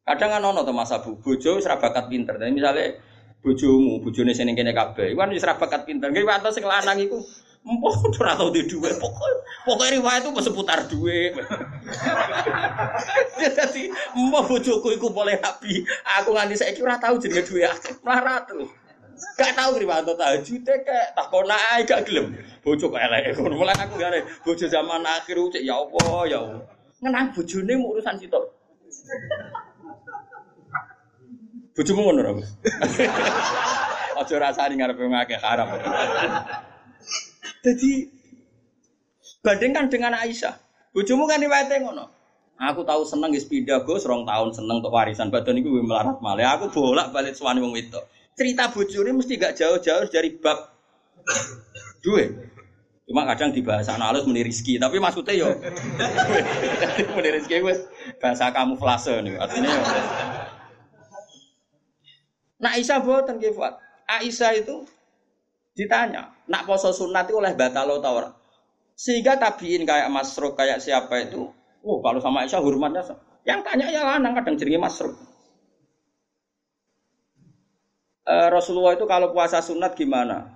Kadang kan ono tuh Mas Abu, bojo serabakat pinter. Jadi misalnya bojomu, bojone sing kene kabeh, iku kan wis bakat pinter. Nggih wae sing lanang iku Mbok ora tau di duwe pokok pokok riwayat itu seputar duwe. <laughs> Jadi mbok bojoku iku boleh nabi. Aku nganti saiki ora tau jenenge duwe akeh. Melarat terus. Gak tau riwayat tahajud kek takon ae gak gelem. Bojo kok elek ngono. Mulai aku gare bojo zaman akhir cek ya Allah ya Allah. Ngenang bojone urusan sitok. Bojomu ngono ora, <laughs> Aja rasani ngarep ngake haram. Jadi bandingkan dengan Aisyah. Bojomu kan riwayatnya ngono. Aku tahu seneng wis pindah Gus rong tahun seneng untuk warisan badan iku melarat malah. Aku bolak-balik suwani wong itu. Cerita bojone mesti gak jauh-jauh dari bab duwe. Cuma kadang di bahasa halus meni rizki, tapi maksudnya yo <laughs> meni rizki wis bahasa kamuflase nih. Artinya yo. Nah Aisyah boten nggih Aisyah itu Ditanya, nak poso sunat itu oleh batalo tau ora? Sehingga tabiin kayak Masruk kayak siapa itu, oh kalau sama Aisyah hormatnya yang tanya ya lanang kadang jenenge Masruk. E, Rasulullah itu kalau puasa sunat gimana?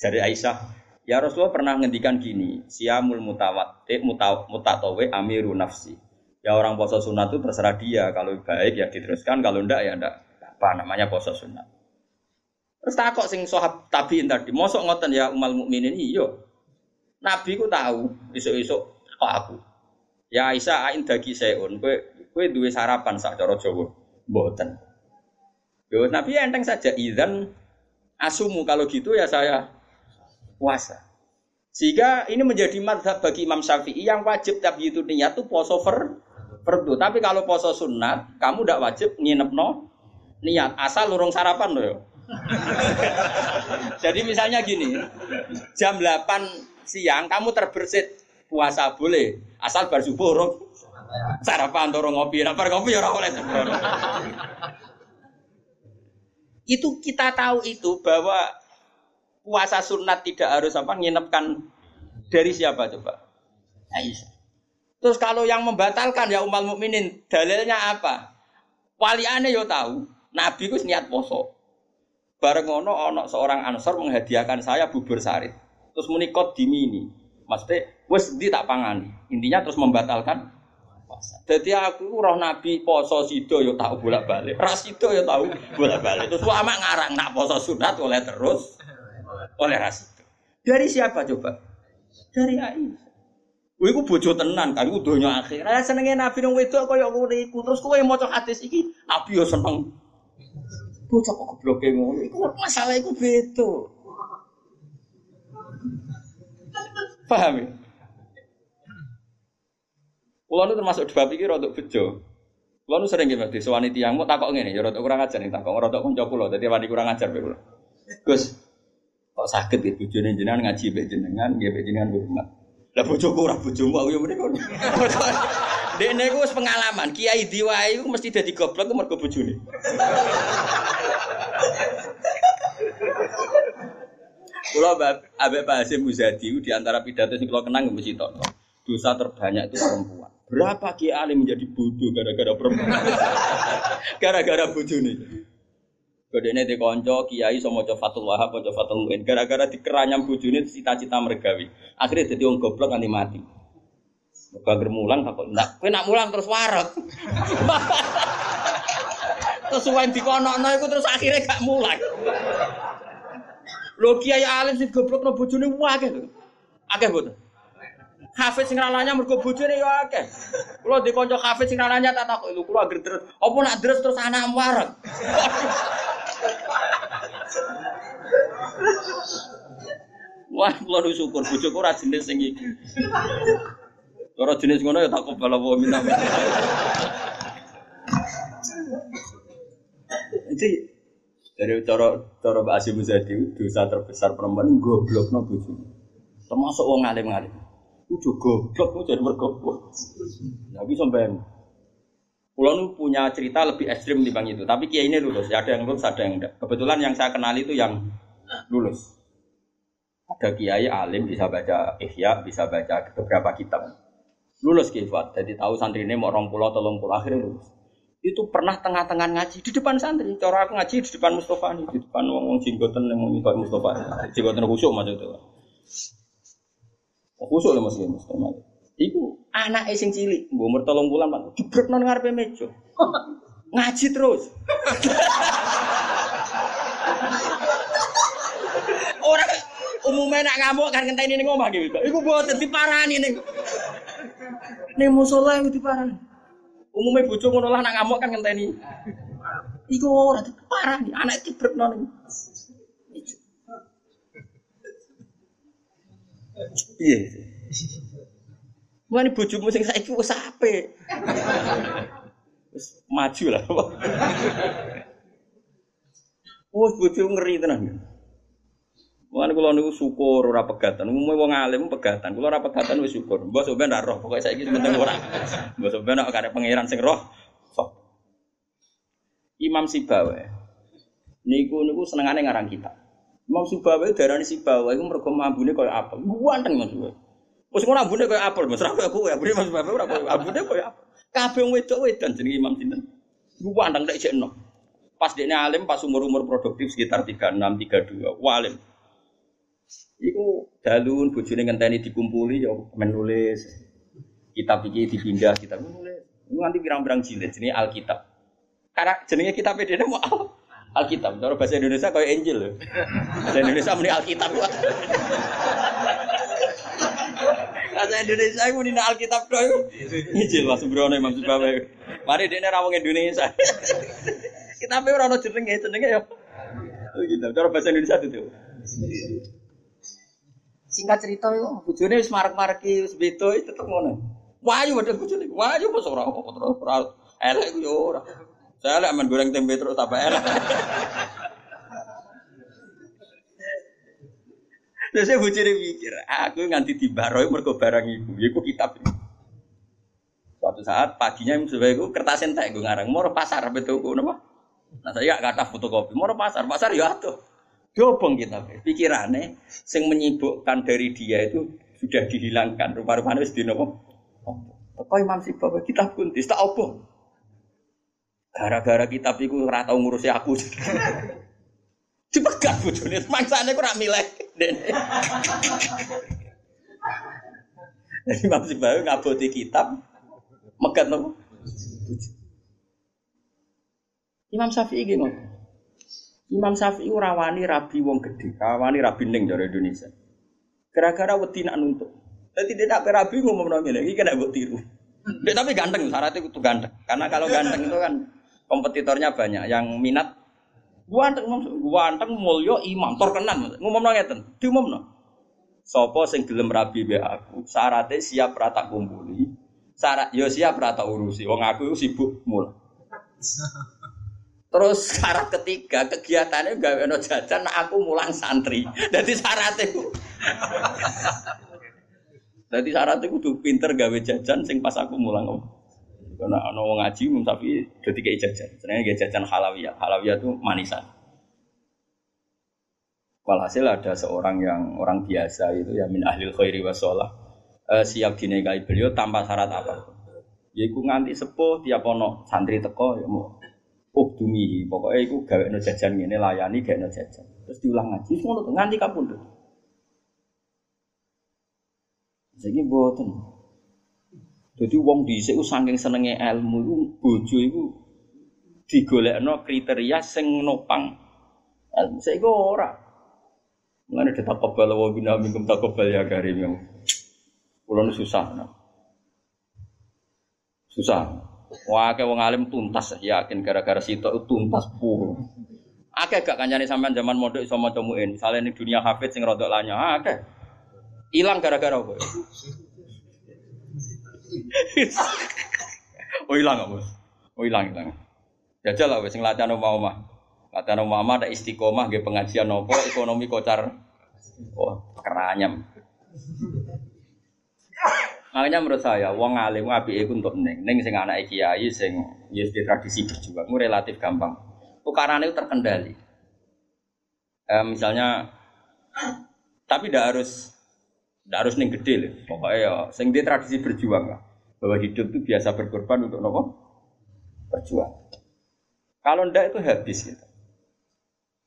Jadi Aisyah, ya Rasulullah pernah ngendikan gini, siamul mutawat, eh, mutatawe amiru nafsi. Ya orang puasa sunat itu terserah dia, kalau baik ya diteruskan, kalau ndak ya ndak. Apa namanya puasa sunat. Terus takok sing sohab tabiin tadi, mosok ngoten ya umal mukminin iya. Nabi ku tahu esuk-esuk kok aku. Ya Aisyah ain dagi seun, kowe kowe duwe sarapan sak cara Jawa. Mboten. Yo Nabi enteng saja idzan asumu kalau gitu ya saya puasa. Sehingga ini menjadi madhab bagi Imam Syafi'i yang wajib tapi itu niat tuh poso fer fardu. Tapi kalau poso sunat, kamu tidak wajib nginep no niat asal lurung sarapan loh. <laughs> Jadi misalnya gini, jam 8 siang kamu terbersit puasa boleh, asal bar subuh sarapan atau ngopi, bar ngopi ya ora Itu kita tahu itu bahwa puasa sunat tidak harus apa nginepkan dari siapa coba? Aisyah. Terus kalau yang membatalkan ya umat mukminin, dalilnya apa? Waliane yo tahu, Nabi ku niat poso. Bareng ngono ana seorang Ansor menghadiahkan saya bubur sarit. Terus menikot di mini. Maksudnya, wes di tak pangani. Intinya terus membatalkan puasa. Jadi aku roh Nabi poso sido yo tahu bolak balik, ras sido yo tahu bolak balik. Terus lama ngarang nak poso sunat oleh terus oleh ras itu. Dari siapa coba? Dari Aisyah. Kowe iku bojo tenan kan iku donya akhir. Ah senenge Nabi nang wedok kaya ngono iku. Terus kowe maca hadis iki Nabi yo seneng. Bocah kok gobloke ngono. Iku masalah iku beda. Paham ya? Kulo nu termasuk dua pikir untuk bejo. Kulo nu sering gimana? Sewani tiang mau takok ngene, ya kurang ajar nih takok, rada kanca kulo. Dadi wani kurang ajar kulo. Gus, kok sakit ya bojone jenengan ngaji mbek jenengan, nggih mbek jenengan hormat. Lah bojoku ora bojomu aku yo mrene. <laughs> Dekne iku wis pengalaman, kiai diwae iku mesti dadi goblok ku mergo bojone. Kula abe Pak Hasim Muzadi di antara pidato sing kula kenang mesti tok. Dosa terbanyak itu perempuan. Berapa kiai alim menjadi bodoh gara-gara perempuan? <laughs> gara-gara bojone. Kodene di konco kiai sama maca Fatul Wahab, maca Fatul Muin. Gara-gara dikeranyam bojone cita-cita mergawi. Akhirnya jadi wong goblok nanti mati. Mergo mulang takut ndak. Kowe nak mulang terus warak. <laughs> terus suwen dikonokno iku terus akhirnya gak mulang. Lho kiai alim sing goblokno bojone akeh lho. Akeh mboten. Hafiz sing rananya mergo bojone ya akeh. Kula di kanca hafiz sing rananya tak takok lho kula agar terus. Apa nak terus terus anak warak. <laughs> Wah, kula nu syukur bojoku ora jenis sing iki. Jenis ngono ya tak kobal apa minta. Jadi dari cara cara Mbak Asim Muzadi dosa terbesar perempuan goblokno bojone. Termasuk wong alim-alim. Udah goblok jadi bergoblok. Ya bisa sampean Pulau nu punya cerita lebih ekstrim bang itu, tapi kiai ini lulus. Ya, ada yang lulus, ada yang enggak. Kebetulan yang saya kenal itu yang lulus. Ada kiai alim bisa baca ihya, bisa baca beberapa kitab. Lulus kifat, jadi tahu santri ini mau orang pulau, tolong pulau akhirnya lulus. Itu pernah tengah-tengah ngaji di depan santri. Cara aku ngaji di depan Mustafa nih, di depan wong wong jinggoten yang mau Mustafa. Jinggoten khusyuk maksudnya. Khusyuk lah mas Mustafa. Iku anak sing cilik, mbok umur 3 bulan, Pak. Jebrekno nang ngarepe meja. <laughs> Ngaji terus. <laughs> Ora umumnya nak ngamuk kan ngenteni ning omah gitu. Iku mboten diparani ning ning musala iku diparani. Umumnya bojo ngono lah nak ngamuk kan ngenteni. Iku ora diparani, anak jebrekno ning. Iya. Mulane bojomu sing saiki wis apik. Wis maju lah. Wes bojo ngeri tenan. Mulane kula niku syukur ora pegatan. Umume wong alim pegatan. Kula ora pegatan wis syukur. Mbok sampean ora roh, pokoke saiki penting ora. Mbok sampean nek karep pangeran sing roh. Sok. Imam Sibawa. Niku niku senengane ngarang kitab. Imam Sibawa darani Sibawa iku mergo mambune kaya apa? Buanteng Mas. Wes ngono ambune koyo apel, Mas. Ora koyo ambune Mas Bapak ora koyo ambune koyo apel. Kabeh wedok wedan jenenge Imam sinten. Wandang nek jekno. Pas dekne alim pas umur-umur produktif sekitar 36 32. Walim. Iku dalun bojone ngenteni dikumpuli ya menulis. Kitab iki dipindah kitab nulis. Nganti pirang-pirang jilid jenenge Alkitab. Karena jenenge kitab dene mau Alkitab. Cara bahasa Indonesia kayak Injil lho. Bahasa Indonesia muni Alkitab. Bahasa Indonesia dina Alkitab iku. Injil Mas Sembrono Imam Subawe. Mari dekne ra wong Indonesia. Kitabe ora ono jenenge, jenenge ya. Gitu. Cara bahasa Indonesia itu. Singkat cerita itu, bojone wis marek-mareki wis beda tetep ngono. Wayu wedhus bojone. Wayu bos ora apa terus elek yo ora. Saya lek men goreng tempe terus tambah elek. Terus saya bocor mikir, aku nganti dibaroi mergo barang ibu, ya kitab ini. Suatu saat paginya sebagai aku kertas entek gue ngarang, mau pasar betul gue nama. Nah saya gak kata fotokopi, mau pasar, pasar ya tuh. Dobong kita, pikirannya, yang menyibukkan dari dia itu sudah dihilangkan. Rupa-rupanya di nopo. Apa Imam Sibawi kitab kuntis tak apa? Gara-gara kitab iku ora ngurusi aku. Dipegat bojone, mangsane kok ora milih. Jadi Imam Sibawi ngaboti kitab, megat nopo? Imam Syafi'i ngono. Imam Syafi'i ora wani rabi wong gedhe, rawani rabi ning dari Indonesia. Gara-gara wedi nak nuntut. Dadi dia tak rabi ngomong ngene iki kena mbok tiru. Dia tapi ganteng, syaratnya itu ganteng. Karena kalau ganteng itu kan kompetitornya banyak. Yang minat ganteng ganteng mulya imam terkenal ngomong ngeten? Diumumno. Sapa sing gelem rabi be aku? Syaratnya siap rata kumpuli. Syarat yo ya siap rata urusi. Wong aku sibuk mul Terus syarat ketiga kegiatannya gawe no jajan, aku mulang santri. Jadi syaratnya itu. Jadi syaratnya tuh pinter gawe jajan, sing pas aku mulang. Karena ana wong ngaji tapi dadi kayak jajan. Sebenarnya kayak jajan halawiyah. Halawiyah itu manisan. Walhasil ada seorang yang orang biasa itu ya min ahlil khairi wasolah eh, siap dinikahi beliau tanpa syarat apa. Ya iku nganti sepuh tiap ono santri teko ya mau ukdumihi pokoknya iku gawe no jajan ini layani gawe no jajan terus diulang ngaji semua nganti kapun tuh jadi buatan jadi wong dhisik saking senenge ilmu iku bojo iku digolekno kriteria sing nopang ilmu saiki ora Mengenai detak kebal wa bina minkum takobal ya karim yang Pulau susah nah. Susah Wah, kayak wong alim tuntas yakin gara-gara situ tuntas pur. Akeh gak kancane sampean zaman modok iso maca muin. Misale ning dunia hafid sing rodok lanya, akeh. Hilang gara-gara apa? Oh hilang gak, Bos? Oh hilang, hilang. Jajal lah wis sing latihan omah-omah. Latihan omah ada istiqomah nggih pengajian nopo ekonomi kocar. Oh, keranyam. Makanya menurut saya, wong alim api itu untuk neng, neng sing anak kiai sing yes di tradisi berjuang, itu relatif gampang. Tukaran itu terkendali. Eh, misalnya, tapi tidak harus tidak harus neng gede loh. Pokoknya ya, sing di tradisi berjuang lah. Bahwa hidup itu biasa berkorban untuk nopo berjuang. Kalau ndak itu habis gitu.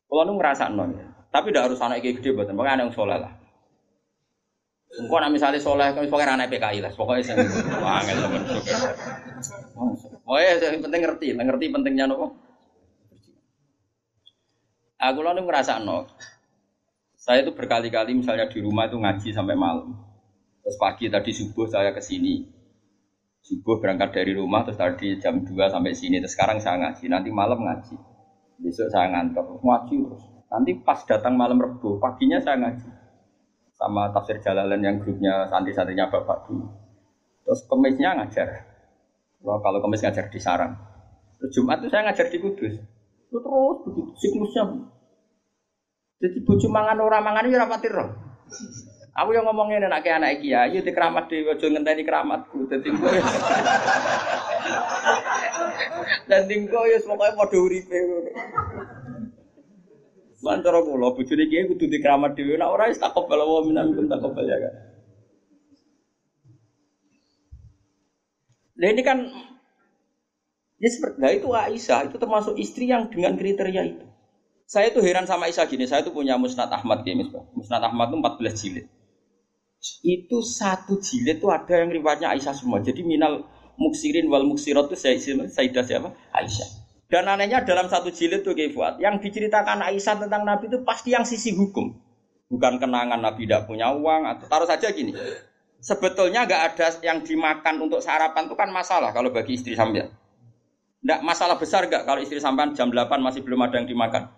Kalau nu ngerasa non, ya. tapi tidak harus anak gede, buatan. Pokoknya anak yang soleh lah. Engkau nak misalnya soleh, kau pokoknya anak PKI lah, pokoknya sih. Angel temen. Oh ya, yang penting ngerti, ngerti pentingnya nopo. Aku lalu ngerasa no. Saya itu berkali-kali misalnya di rumah itu ngaji sampai malam. Terus pagi tadi subuh saya ke sini. Subuh berangkat dari rumah terus tadi jam 2 sampai sini. Terus sekarang saya ngaji, nanti malam ngaji. Besok saya ngantor, ngaji terus. Nanti pas datang malam rebu, paginya saya ngaji sama tafsir Jalalain yang grupnya santri-santrinya bapak dulu. Terus kemisnya ngajar. Wah, kalau kemis ngajar di Sarang. Terus Jumat itu saya ngajar di Kudus. Terus begitu siklusnya. Jadi bojo mangan ora mangan ya rapatir roh. Aku yang ngomongin anak kayak anak ya, ayo di keramat di ojo ngenteni keramatku. Jadi gue, dan tinggal ya <laughs> semuanya mau uripe. Lan cara kula bojone kiai kudu dikeramat dhewe nek ora wis takobal wa minan kun takobal ya kan. Nah ini kan ya seperti nah itu Aisyah itu termasuk istri yang dengan kriteria itu. Saya tuh heran sama Aisyah gini, saya tuh punya Musnad Ahmad gini, Musnad Ahmad itu 14 jilid. Itu satu jilid tuh ada yang riwayatnya Aisyah semua. Jadi minal muksirin wal muksirat itu Sayyidah siapa? Aisyah. Dan anehnya dalam satu jilid tuh Fuad, yang diceritakan Aisyah tentang Nabi itu pasti yang sisi hukum. Bukan kenangan Nabi tidak punya uang atau taruh saja gini. Sebetulnya nggak ada yang dimakan untuk sarapan itu kan masalah kalau bagi istri sampean. Nggak masalah besar nggak kalau istri sampean jam 8 masih belum ada yang dimakan.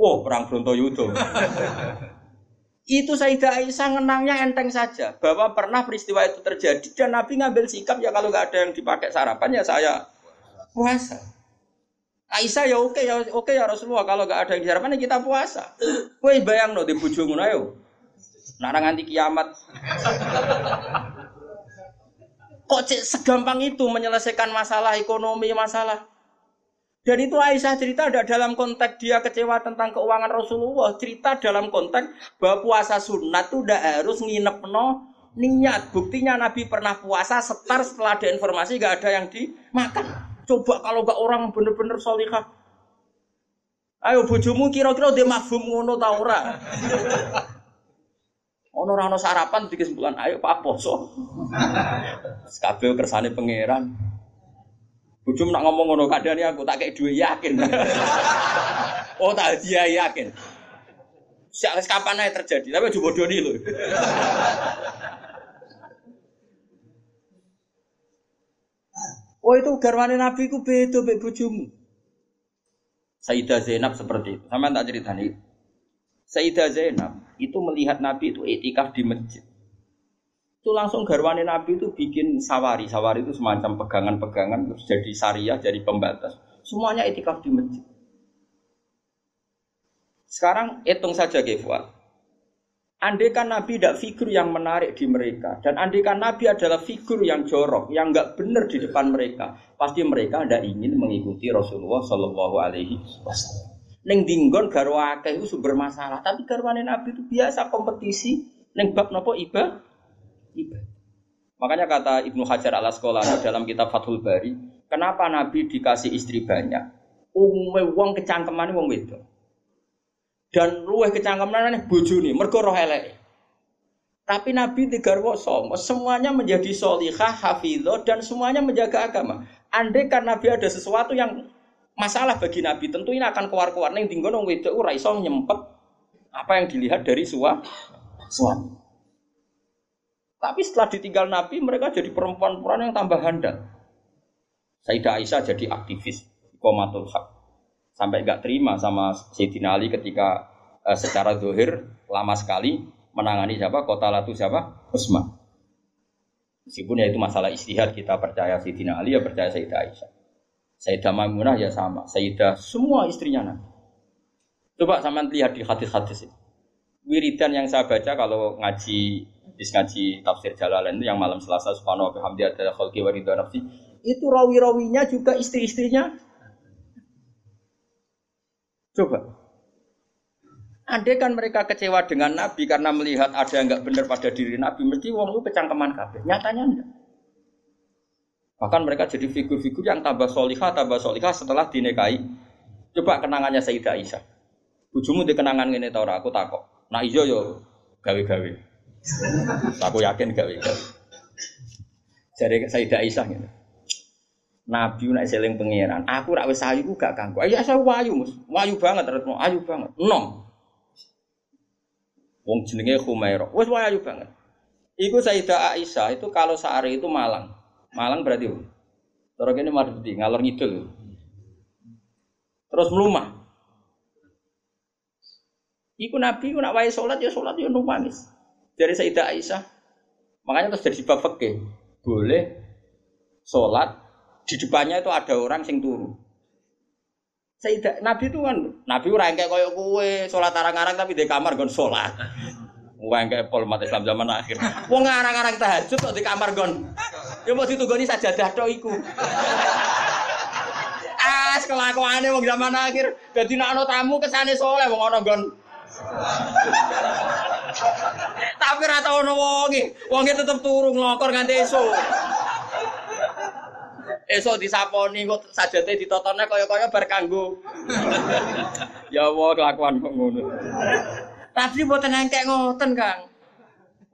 Oh, perang Brontoyudo. itu Sayyidah Aisyah ngenangnya enteng saja bahwa pernah peristiwa itu terjadi dan Nabi ngambil sikap ya kalau nggak ada yang dipakai sarapan ya saya puasa. Aisyah ya oke ya oke ya Rasulullah kalau gak ada yang diharapan ya kita puasa. Kowe bayang no di bojomu ayo. Nak nganti kiamat. Kok segampang itu menyelesaikan masalah ekonomi masalah. Dan itu Aisyah cerita ada dalam konteks dia kecewa tentang keuangan Rasulullah. Cerita dalam konteks bahwa puasa sunat itu udah harus nginep no Niat, buktinya Nabi pernah puasa setar setelah ada informasi gak ada yang dimakan. Coba kalau gak orang bener-bener solihah. Ayo bojomu kira-kira dia mafhum ngono ta ora? Ono ora sarapan di kesimpulan, ayo Pak poso. Kabeh kersane pangeran. Bojomu nak ngomong ngono kadane aku tak kayak duwe yakin. <laughs> oh tak dia yakin. Siapa kapan aja terjadi, tapi juga bodoh loh. <laughs> oh itu garwane Nabi ku beda mbek bojomu. Sayyidah Zainab seperti itu. Sama tak cerita nih. Sayyidah Zainab itu melihat Nabi itu etikaf di masjid. Itu langsung garwane Nabi itu bikin sawari. Sawari itu semacam pegangan-pegangan terus jadi syariah, jadi pembatas. Semuanya etikaf di masjid. Sekarang hitung saja Gefuat. Andai kan Nabi tidak figur yang menarik di mereka, dan andai kan Nabi adalah figur yang jorok, yang nggak benar di depan mereka, pasti mereka tidak ingin mengikuti Rasulullah Shallallahu Alaihi Wasallam. Neng dinggon garwa itu sumber masalah, tapi garwane Nabi itu biasa kompetisi. Neng bab nopo iba, iba. Makanya kata Ibnu Hajar al Asqalani <coughs> dalam kitab Fathul Bari, kenapa Nabi dikasih istri banyak? Umumnya wong kecangkeman wong wedok dan luweh kecangkeman bojone mergo roh elek. Tapi Nabi digarwa somo, semuanya menjadi solihah, hafidho, dan semuanya menjaga agama. Andai kan Nabi ada sesuatu yang masalah bagi Nabi, tentu ini akan keluar-keluar. Neng tinggal nong wedok ura iso nyempet apa yang dilihat dari sua, suami. Tapi setelah ditinggal Nabi, mereka jadi perempuan-perempuan yang tambah handal. Sayyidah Aisyah jadi aktivis, komatul hak sampai nggak terima sama Sayyidina Ali ketika uh, secara zuhir lama sekali menangani siapa kota latu siapa Utsman. Meskipun ya itu masalah istihad kita percaya Sayyidina Ali ya percaya Sayyidah Aisyah. Sayyidah Maimunah ya sama, Sayyidah semua istrinya Nabi. Coba sama lihat di hadis-hadis ini. Wiridan yang saya baca kalau ngaji habis ngaji tafsir Jalalain itu yang malam Selasa subhanahu wa bihamdi ada khalqi wa nafsi itu rawi-rawinya juga istri-istrinya Coba. Andai kan mereka kecewa dengan Nabi karena melihat ada yang nggak benar pada diri Nabi, mesti wong itu kecangkeman kabeh. Nyatanya enggak. Bahkan mereka jadi figur-figur yang tambah solihah, tambah solihah setelah dinekai. Coba kenangannya Sayyidah Aisyah. Bujumu di kenangan ini tau aku takok. Nah ijo yo gawe-gawe. Aku yakin gawe-gawe. Jadi Sayyidah Aisyah gitu. Nabi nak seling pangeran. Aku rak wis ayu gak ganggu. Ayo saya wayu, Mus. Wayu banget retno, ayu banget. Nom. Wong jenenge Humaira. Wis wayu banget. Iku Sayyidah Aisyah itu kalau sehari itu Malang. Malang berarti Terus ini Mardi, ngalor ngidul. Terus melumah. Iku Nabi ku nak wae salat ya salat ya numpangis. Dari Sayyidah Aisyah. Makanya terus jadi bab Boleh salat di depannya itu ada orang sing turu. Sayyidah Nabi itu kan Nabi ora kayak koyo kue sholat arang-arang tapi di kamar gon sholat. Wong kayak pol mati Islam zaman akhir. Wong arang-arang tahajud kok di kamar gon. Ya mau ditugoni sajadah tok iku. Ah, kelakuane wong zaman akhir. Dadi nek ana tamu kesane soleh wong ana gon. Tapi ora tau ono wonge. Wonge tetep turu nglokor nganti esuk esok disaponi kok sajate ditotone kaya-kaya bar kanggo. ya Allah kelakuan kok ngono. Tapi mboten engkek ngoten, Kang.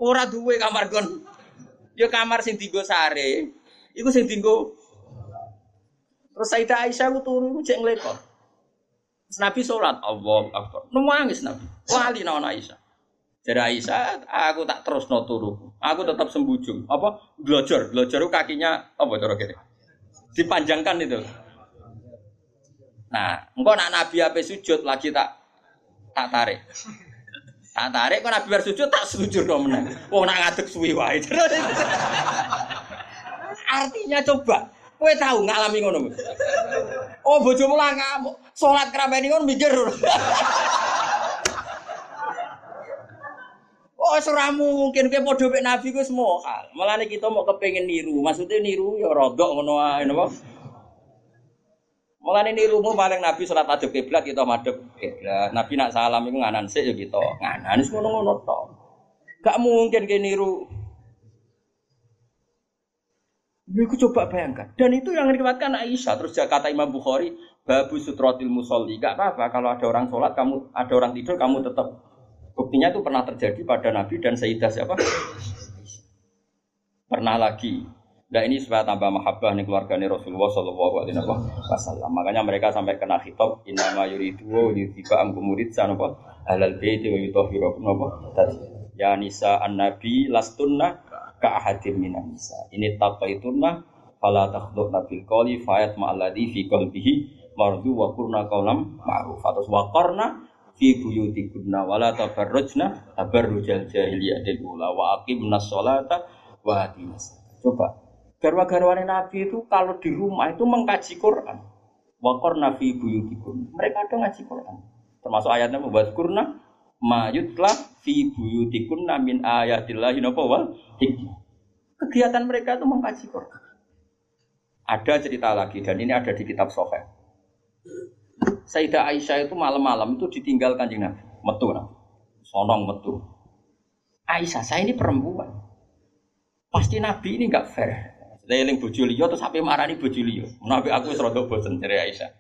Ora duwe kamar gon. Ya kamar sing dienggo sare. Iku sing dienggo Terus Sayyidah Aisyah ku turu iku cek nglekor. Nabi sholat, Allah Akbar. Nangis Nabi. Wali naon Aisyah. Jadi Aisyah, aku tak terus no turu. Aku tetap sembujung. Apa? Belajar, belajar kakinya apa cara kene? dipanjangkan itu. Nah, engkau nak Nabi apa sujud lagi tak tak tarik. Tak tarik kok Nabi bersujud tak sujud dong menang. Wong nak ngadeg suwi wae. Artinya coba, kowe tahu ngalami ngono. Oh bojomu lah kamu salat keramen ngono mikir. Oh, surah mungkin ke podo mek Nabi ku semua hal. Malah kita mau kepengen niru. Maksudnya niru ya rodok ngono ae napa? Mulane nirumu paling Nabi salat adep kiblat kita madhep kiblat. Nabi nak salam iku nganan sik ya. Nganan wis ngono-ngono. Gak mungkin ke niru Iku coba bayangkan. Dan itu yang diriwayatkan Aisyah. Terus kata Imam Bukhari, babu sutrotil musolli. Gak apa-apa kalau ada orang sholat, kamu ada orang tidur, kamu tetap. Buktinya itu pernah terjadi pada Nabi dan Sayyidah siapa? Pernah lagi. Nah ini supaya tambah mahabbah nih keluarganya Rasulullah Shallallahu Alaihi Wasallam. Makanya mereka sampai kena khitab inama yuridu wa yudhiba angkum murid sanapa halal baiti wa napa ya nisa an nabi lastunna ka ahadim minan nisa. Ini taqaitunna fala takhdhubna bil qawli fayat ma'alladhi fi qalbihi mardu wa qurna qawlam ma'ruf. Atas wa qarna fi buyutikunna wala tabarrujna tabarrujal jahiliyatil ula wa aqimna sholata wa atinas. Coba garwa-garwane Nabi itu kalau di rumah itu mengkaji Quran. Wa qarna fi buyutikunna. Mereka ada ngaji Quran. Termasuk ayatnya membuat kurna mayutlah fi buyutikun min ayatillahi napa hikmah. Kegiatan mereka itu mengkaji Quran. Ada cerita lagi dan ini ada di kitab Sahih. Sayyidah Aisyah itu malam-malam itu ditinggal kanjeng Nabi, metu Nabi. Sonong metu. Aisyah, saya ini perempuan. Pasti Nabi ini enggak fair. Leling bojo liya terus sampai marani bojo liya. Nabi aku wis rada bosen dari Aisyah.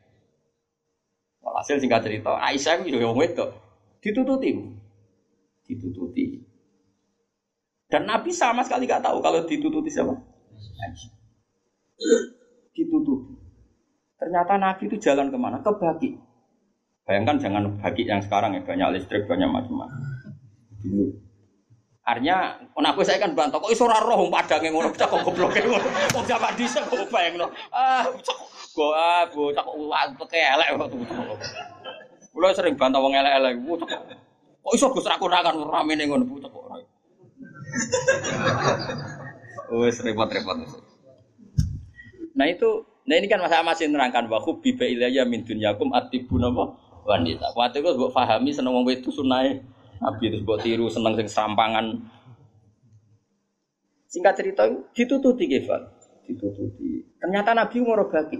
Hasil singkat cerita, Aisyah itu yo wong wedok ditututi. Ditututi. Dan Nabi sama sekali gak tahu kalau ditututi siapa. Ditututi. Ternyata Nabi itu jalan ke mana? Ke bagi. Bayangkan jangan bagi yang sekarang ya banyak listrik banyak macam-macam. Dulu. Artinya, aku saya kan bantah kok iso ora roh padange ngono cak kok gobloke ngono. Wong zaman dhisik kok bayangno. Ah, cak kok ah, cak ulah elek kok. Kulo sering bantah wong elek-elek. Kok iso Gus ra kurangan ramene ngono butuh kok. Wes repot-repot. Nah itu, nah ini kan masa masih nerangkan bahwa biba ilayya min dunyakum atibun apa wanita. Waktu itu buat fahami seneng wong itu sunai. Nabi itu buat tiru seneng sing serampangan. Singkat cerita ditututi Geval, ditututi. Ternyata Nabi ngorobaki.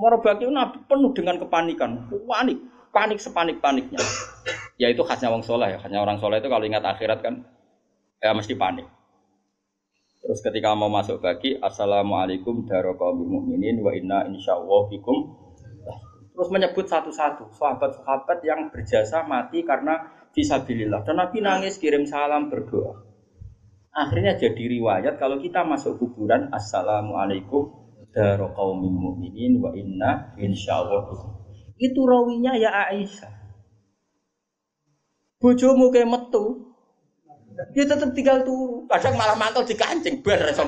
Itu nabi penuh dengan kepanikan, panik, panik sepanik-paniknya. Ya itu khasnya orang soleh ya, khasnya orang soleh itu kalau ingat akhirat kan, ya mesti panik. Terus ketika mau masuk bagi, Assalamualaikum darokawmi mu'minin wa inna insyaallah bikum. Terus menyebut satu-satu sahabat-sahabat yang berjasa mati karena visabilillah. Dan Nabi nangis kirim salam berdoa. Akhirnya jadi riwayat kalau kita masuk kuburan Assalamualaikum daro qaumin mu'minin wa inna insyaallah itu rawinya ya Aisyah bojomu kayak metu dia tetap tinggal turu. Kadang malah mantel di kancing iso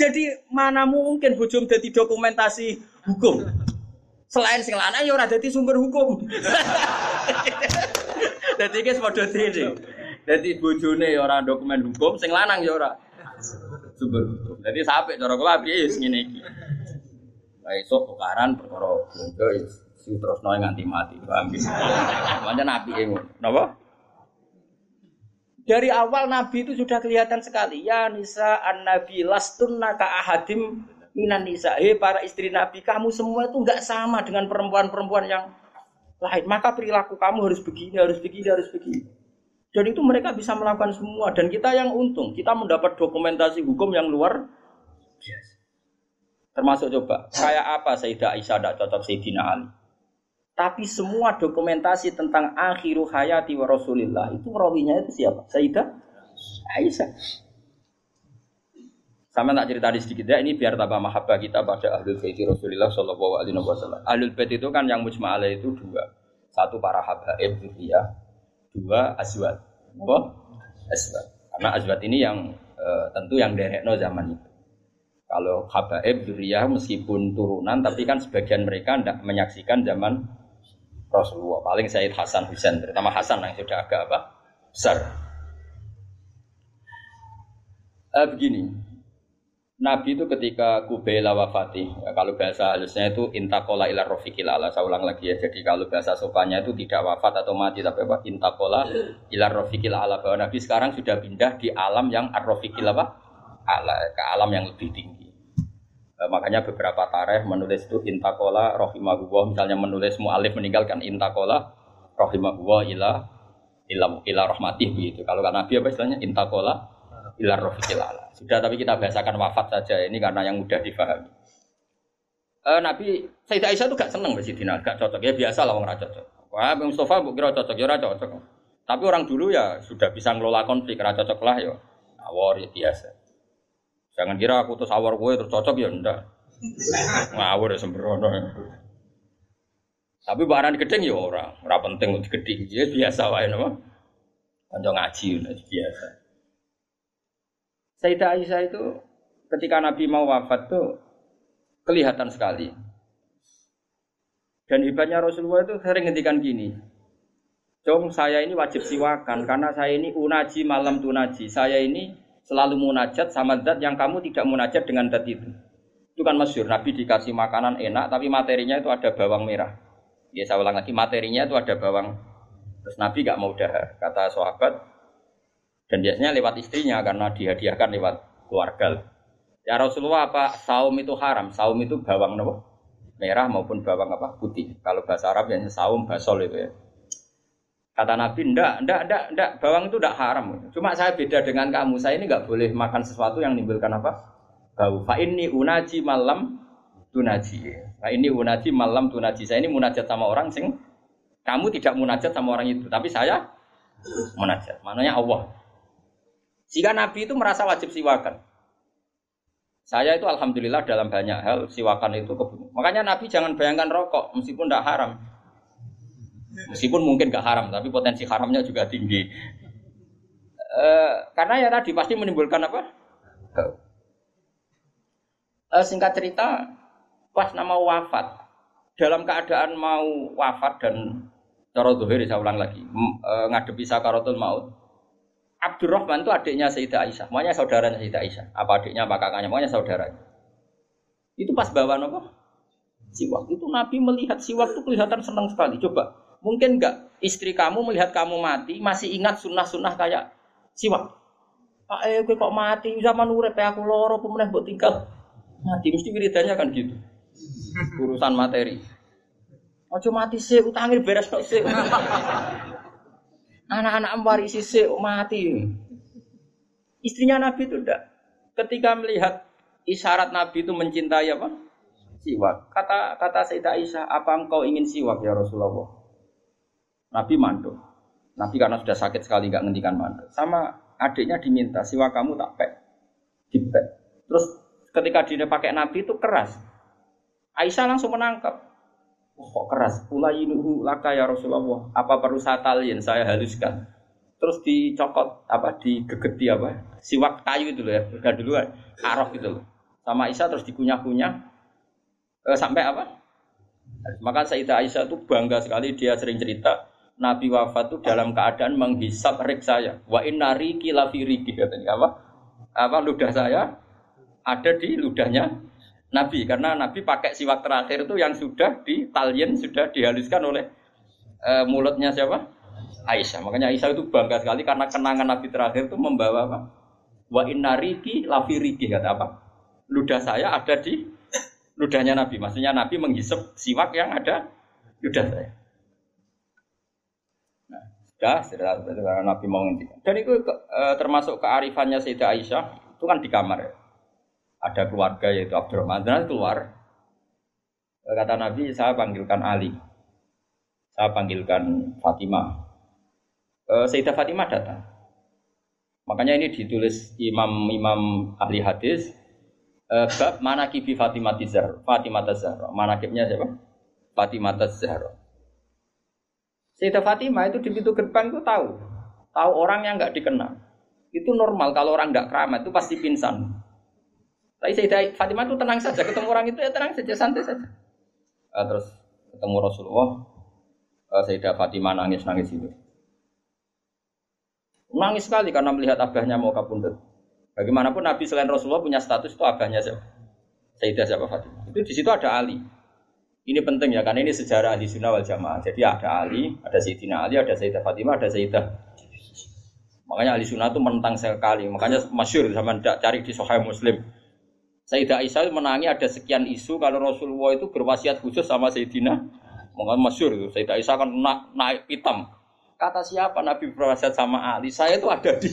jadi mana mungkin bojom jadi dokumentasi hukum. Selain sing lanang ya ora dadi sumber hukum. <laughs> Dadi iki padha dene dadi bojone ya ora dokumen hukum sing lanang ya ora sumber hukum. Jadi sampai cara kula piye wis ngene iki. Lah esuk tukaran perkara ya si terus noy nganti mati, paham? Pancen apike ngono. Napa? Dari awal Nabi itu sudah kelihatan sekali. Ya nisa an Nabi lastunna ka ahadim minan nisa. Hei para istri Nabi, kamu semua itu enggak sama dengan perempuan-perempuan yang lain. Maka perilaku kamu harus begini, harus begini, harus begini. Dan itu mereka bisa melakukan semua dan kita yang untung, kita mendapat dokumentasi hukum yang luar biasa. Termasuk coba, kayak apa Sayyidah Aisyah tidak cocok Sayyidina Ali. Tapi semua dokumentasi tentang akhiru hayati wa Rasulillah itu rawinya itu siapa? Sayyidah Aisyah. Sama tak cerita di sedikit ya, ini biar tambah mahabbah kita pada ahlul bait Rasulullah Shallallahu Alaihi Wasallam. Ahlul bait itu kan yang mujma'ala itu dua, satu para habaib ya, dua azwat. Apa? Azwat. Karena azwat ini yang e, tentu yang derekno zaman itu. Kalau habaib duriyah meskipun turunan tapi kan sebagian mereka tidak menyaksikan zaman Rasulullah. Paling Said Hasan Husain, terutama Hasan yang sudah agak apa? besar. Eh, begini, Nabi itu ketika kubaila wafati, ya, kalau bahasa halusnya itu intakola ila rofiqil ala. Saya ulang lagi ya. Jadi kalau bahasa sopannya itu tidak wafat atau mati, tapi apa? Intakola ila rofiqil ala. Bahwa Nabi sekarang sudah pindah di alam yang arrofiqil apa? Ala, ke alam yang lebih tinggi. E, makanya beberapa tareh menulis itu intakola rohimahullah. Misalnya menulis mu'alif meninggalkan intakola rohimahullah ila ila ila rahmatih begitu. Kalau kan Nabi apa istilahnya intakola ila rofiqil ala. Sudah tapi kita bahasakan wafat saja ini karena yang mudah difahami. Uh, Nabi Sayyidah Aisyah itu gak seneng di Sidina, gak cocok. Ya biasa lah orang cocok. Wah, Bang Mustafa bu kira cocok, ya cocok. Tapi orang dulu ya sudah bisa ngelola konflik, kira cocok lah ya. Awor ya biasa. Jangan kira aku terus awor gue terus cocok ya enggak. Ngawur ya sembrono. Tapi barang gedeng ya orang, ora penting untuk gedeng. Ya biasa wae napa. Kanca ngaji biasa. Sayyidah Aisyah itu ketika Nabi mau wafat tuh kelihatan sekali. Dan hebatnya Rasulullah itu sering ngendikan gini. Jom saya ini wajib siwakan karena saya ini unaji malam tunaji. Saya ini selalu munajat sama zat yang kamu tidak munajat dengan zat itu. Itu kan masyur, Nabi dikasih makanan enak tapi materinya itu ada bawang merah. Ya saya ulang lagi, materinya itu ada bawang. Terus Nabi gak mau dahar, kata sahabat. Dan biasanya lewat istrinya karena dihadiahkan lewat keluarga. Ya Rasulullah apa saum itu haram? Saum itu bawang apa? Merah maupun bawang apa? Putih. Kalau bahasa Arab biasanya saum basol itu ya. Kata Nabi, ndak, ndak, ndak, ndak, bawang itu ndak haram. Cuma saya beda dengan kamu. Saya ini nggak boleh makan sesuatu yang menimbulkan apa? bau. Fa ini unaji malam tunaji. Fa ini unaji malam tunaji. Saya ini munajat sama orang sing kamu tidak munajat sama orang itu, tapi saya munajat. Maknanya Allah. Jika Nabi itu merasa wajib siwakan. Saya itu alhamdulillah dalam banyak hal siwakan itu kebun. Makanya Nabi jangan bayangkan rokok meskipun tidak haram. Meskipun mungkin gak haram, tapi potensi haramnya juga tinggi. E, karena ya tadi pasti menimbulkan apa? uh, singkat cerita pas nama wafat dalam keadaan mau wafat dan cara zuhir saya ulang lagi uh, ngadepi sakaratul maut Abdurrahman itu adiknya Sayyidah Aisyah, makanya saudaranya Sayyidah Aisyah. Apa adiknya, apa kakaknya, makanya saudaranya. Itu pas bawa apa? Siwak. Itu Nabi melihat siwak itu kelihatan senang sekali. Coba, mungkin enggak istri kamu melihat kamu mati masih ingat sunnah-sunnah kayak siwak. Pak eh kok mati zaman urip aku loro pemenang buat tinggal. Mati mesti wiridannya kan gitu. Urusan materi. Ojo mati sih, utangin beres kok sih. Anak-anak warisi sih mati. Istrinya Nabi itu enggak. Ketika melihat isyarat Nabi itu mencintai apa? Siwak. Kata kata Sayyidah Aisyah, apa engkau ingin siwak ya Rasulullah? Nabi mandul. Nabi karena sudah sakit sekali nggak ngendikan mandul. Sama adiknya diminta siwak kamu tak pek. Dipek. Terus ketika dia pakai Nabi itu keras. Aisyah langsung menangkap. Oh, kok keras? Ulayinuhu laka ya Rasulullah. Apa perlu saya? Saya haluskan. Terus dicokot apa digegeti apa? Siwak kayu itu loh ya. Udah duluan. Arok gitu loh. Sama Aisyah terus dikunyah-kunyah. Eh, sampai apa? Maka Sayyidah Aisyah itu bangga sekali dia sering cerita Nabi wafat itu dalam keadaan menghisap rik saya. Wa inna riki lafi riki katanya. Apa? Apa ludah saya? Ada di ludahnya Nabi. Karena Nabi pakai siwak terakhir itu yang sudah ditalien sudah dihaluskan oleh e, mulutnya siapa? Aisyah. Makanya Aisyah itu bangga sekali karena kenangan Nabi terakhir itu membawa apa? Wa innariki lafiriki kata apa? Ludah saya ada di ludahnya Nabi. Maksudnya Nabi menghisap siwak yang ada ludah saya sudah Nabi mau ngendikan dan itu e, termasuk kearifannya Sayyidah Aisyah itu kan di kamar ya. Ada keluarga yaitu Abdurrahman. Dan keluar. Kata Nabi saya panggilkan Ali. Saya panggilkan Fatimah. E, Sayyidah Fatimah datang. Makanya ini ditulis imam-imam ahli hadis e, bab mana kibi Fatimah Tizar Fatimah Tazar mana kibnya siapa? Fatimah Tazar Sayyidah Fatimah itu di pintu gerbang itu tahu tahu orang yang nggak dikenal itu normal kalau orang nggak keramat itu pasti pingsan tapi Sayyidah Fatimah itu tenang saja, ketemu orang itu ya tenang saja, santai saja. Uh, terus ketemu Rasulullah, uh, Sayyidah Fatimah nangis-nangis itu. Nangis sekali karena melihat abahnya mau kabundut. Bagaimanapun Nabi selain Rasulullah punya status itu abahnya siapa? Sayyidah siapa Fatimah. Itu di situ ada Ali. Ini penting ya, karena ini sejarah ahli sunnah wal jamaah. Jadi ada Ali, ada Sayyidina Ali, ada Sayyidah Fatimah, ada Sayyidah Makanya ahli sunnah itu menentang sekali. Makanya masyur zaman cari di Sahih Muslim Sayyidah Aisyah menangi ada sekian isu kalau Rasulullah itu berwasiat khusus sama Sayyidina Mungkin masyur itu. Sayyidah Aisyah kan na naik hitam. Kata siapa Nabi berwasiat sama Ali? Saya itu ada di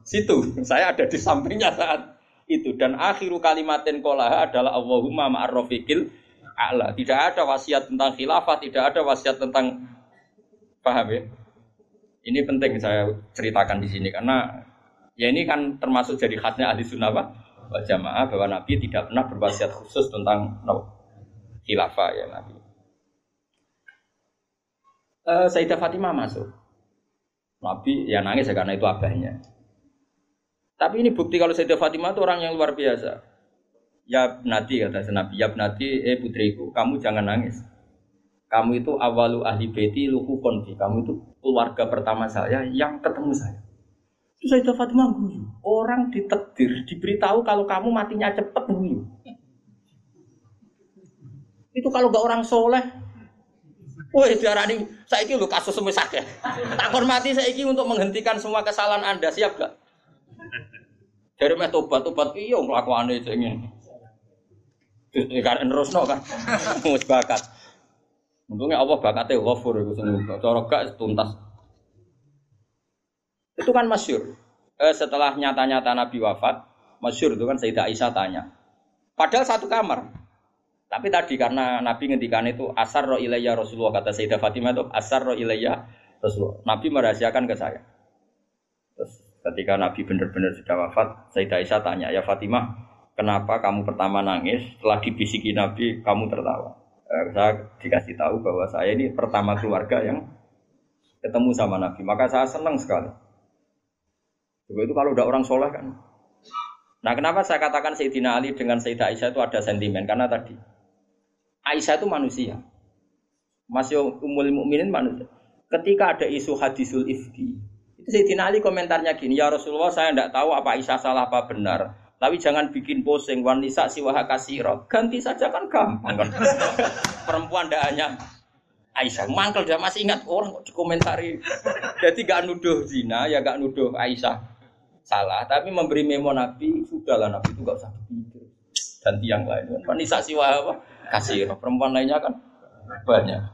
situ. Saya ada di sampingnya saat itu. Dan akhiru kalimatin kolaha adalah Allahumma ma'arrofiqil a'la. Tidak ada wasiat tentang khilafah, tidak ada wasiat tentang paham ya? Ini penting saya ceritakan di sini karena ya ini kan termasuk jadi khasnya ahli sunnah Pak jamaah bahwa Nabi tidak pernah berwasiat khusus tentang no, khilafah ya Nabi. Uh, Sayyidah Fatimah masuk. Nabi ya nangis ya karena itu abahnya. Tapi ini bukti kalau Sayyidah Fatimah itu orang yang luar biasa. Ya nanti kata Nabi, ya nanti eh putriku, kamu jangan nangis. Kamu itu awalu ahli beti luhu konfi. Kamu itu keluarga pertama saya yang ketemu saya. Itu Sayyidah Fatimah guyu. Orang ditetir, diberitahu kalau kamu matinya cepet guyu. Itu kalau gak orang soleh, ini saya ini lo kasus semua sakit. Tak hormati saya ini untuk menghentikan semua kesalahan Anda, siap gak? Dari meh tobat iya ngelakuane itu ingin. <laughs> Terus kan no kan, mus bakat. Untungnya Allah bakatnya ghafur itu semua. Cara gak tuntas. Itu kan masyur. Eh, setelah nyata-nyata Nabi wafat, masyur itu kan Sayyidah Aisyah tanya. Padahal satu kamar. Tapi tadi karena Nabi ngendikan itu asar roh ilayya Rasulullah kata Sayyidah Fatimah itu asar roh ilayya Rasulullah. Nabi merahasiakan ke saya. Terus ketika Nabi benar-benar sudah wafat, Sayyidah Aisyah tanya, ya Fatimah, kenapa kamu pertama nangis? Setelah dibisiki Nabi, kamu tertawa. Eh, saya dikasih tahu bahwa saya ini pertama keluarga yang ketemu sama Nabi. Maka saya senang sekali. Coba itu kalau udah orang soleh kan. Nah kenapa saya katakan Sayyidina Ali dengan Sayyidah Aisyah itu ada sentimen? Karena tadi Aisyah itu manusia. Masih umul mukminin manusia. Ketika ada isu hadisul ifki, itu Sayyidina Ali komentarnya gini, ya Rasulullah saya tidak tahu apa Aisyah salah apa benar. Tapi jangan bikin posing wanita siwaha kasiro. Ganti saja kan gampang kan. <laughs> Perempuan tidak hanya Aisyah. Mangkel dia masih ingat orang kok dikomentari. Jadi gak nuduh zina, ya gak nuduh Aisyah salah. Tapi memberi memo Nabi, sudahlah Nabi itu gak usah pikir. Ganti yang lain. Wanita siwaha apa? kasih perempuan lainnya kan banyak.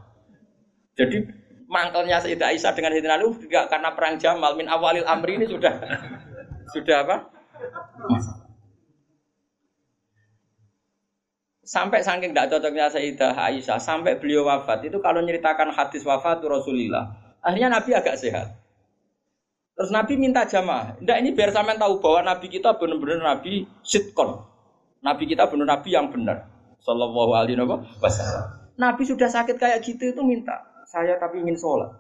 Jadi mangkelnya Sayyidah Aisyah dengan Sayyidina Ali juga karena perang Jamal min awalil amri ini sudah sudah apa? Sampai saking tidak cocoknya Sayyidah Aisyah sampai beliau wafat itu kalau nyeritakan hadis wafat Rasulullah akhirnya Nabi agak sehat. Terus Nabi minta jamaah. Tidak ini biar sampean tahu bahwa Nabi kita benar-benar Nabi sitkon. Nabi kita benar Nabi yang benar. Sallallahu alaihi wasallam. Nabi sudah sakit kayak gitu itu minta saya tapi ingin sholat.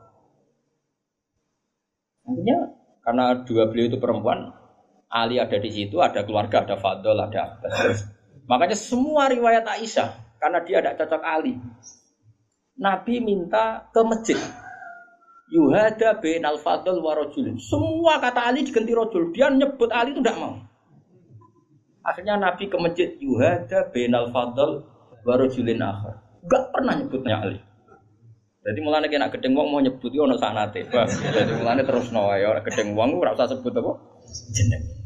Artinya karena dua beliau itu perempuan, Ali ada di situ, ada keluarga, ada Fadl, ada Abbas. Makanya semua riwayat Aisyah karena dia tidak cocok Ali. Nabi minta ke masjid. Yuhada bin al fadl wa Semua kata Ali diganti rojul. Dia nyebut Ali itu tidak mau. Akhirnya Nabi ke masjid Yuhada Benal Fadl Warujulin akhir. Gak pernah nyebutnya Ali. Jadi mulanya kena gedeng wong mau nyebut yo ono sanate. Jadi mulanya terus no ya gedeng wong ora usah sebut apa jeneng.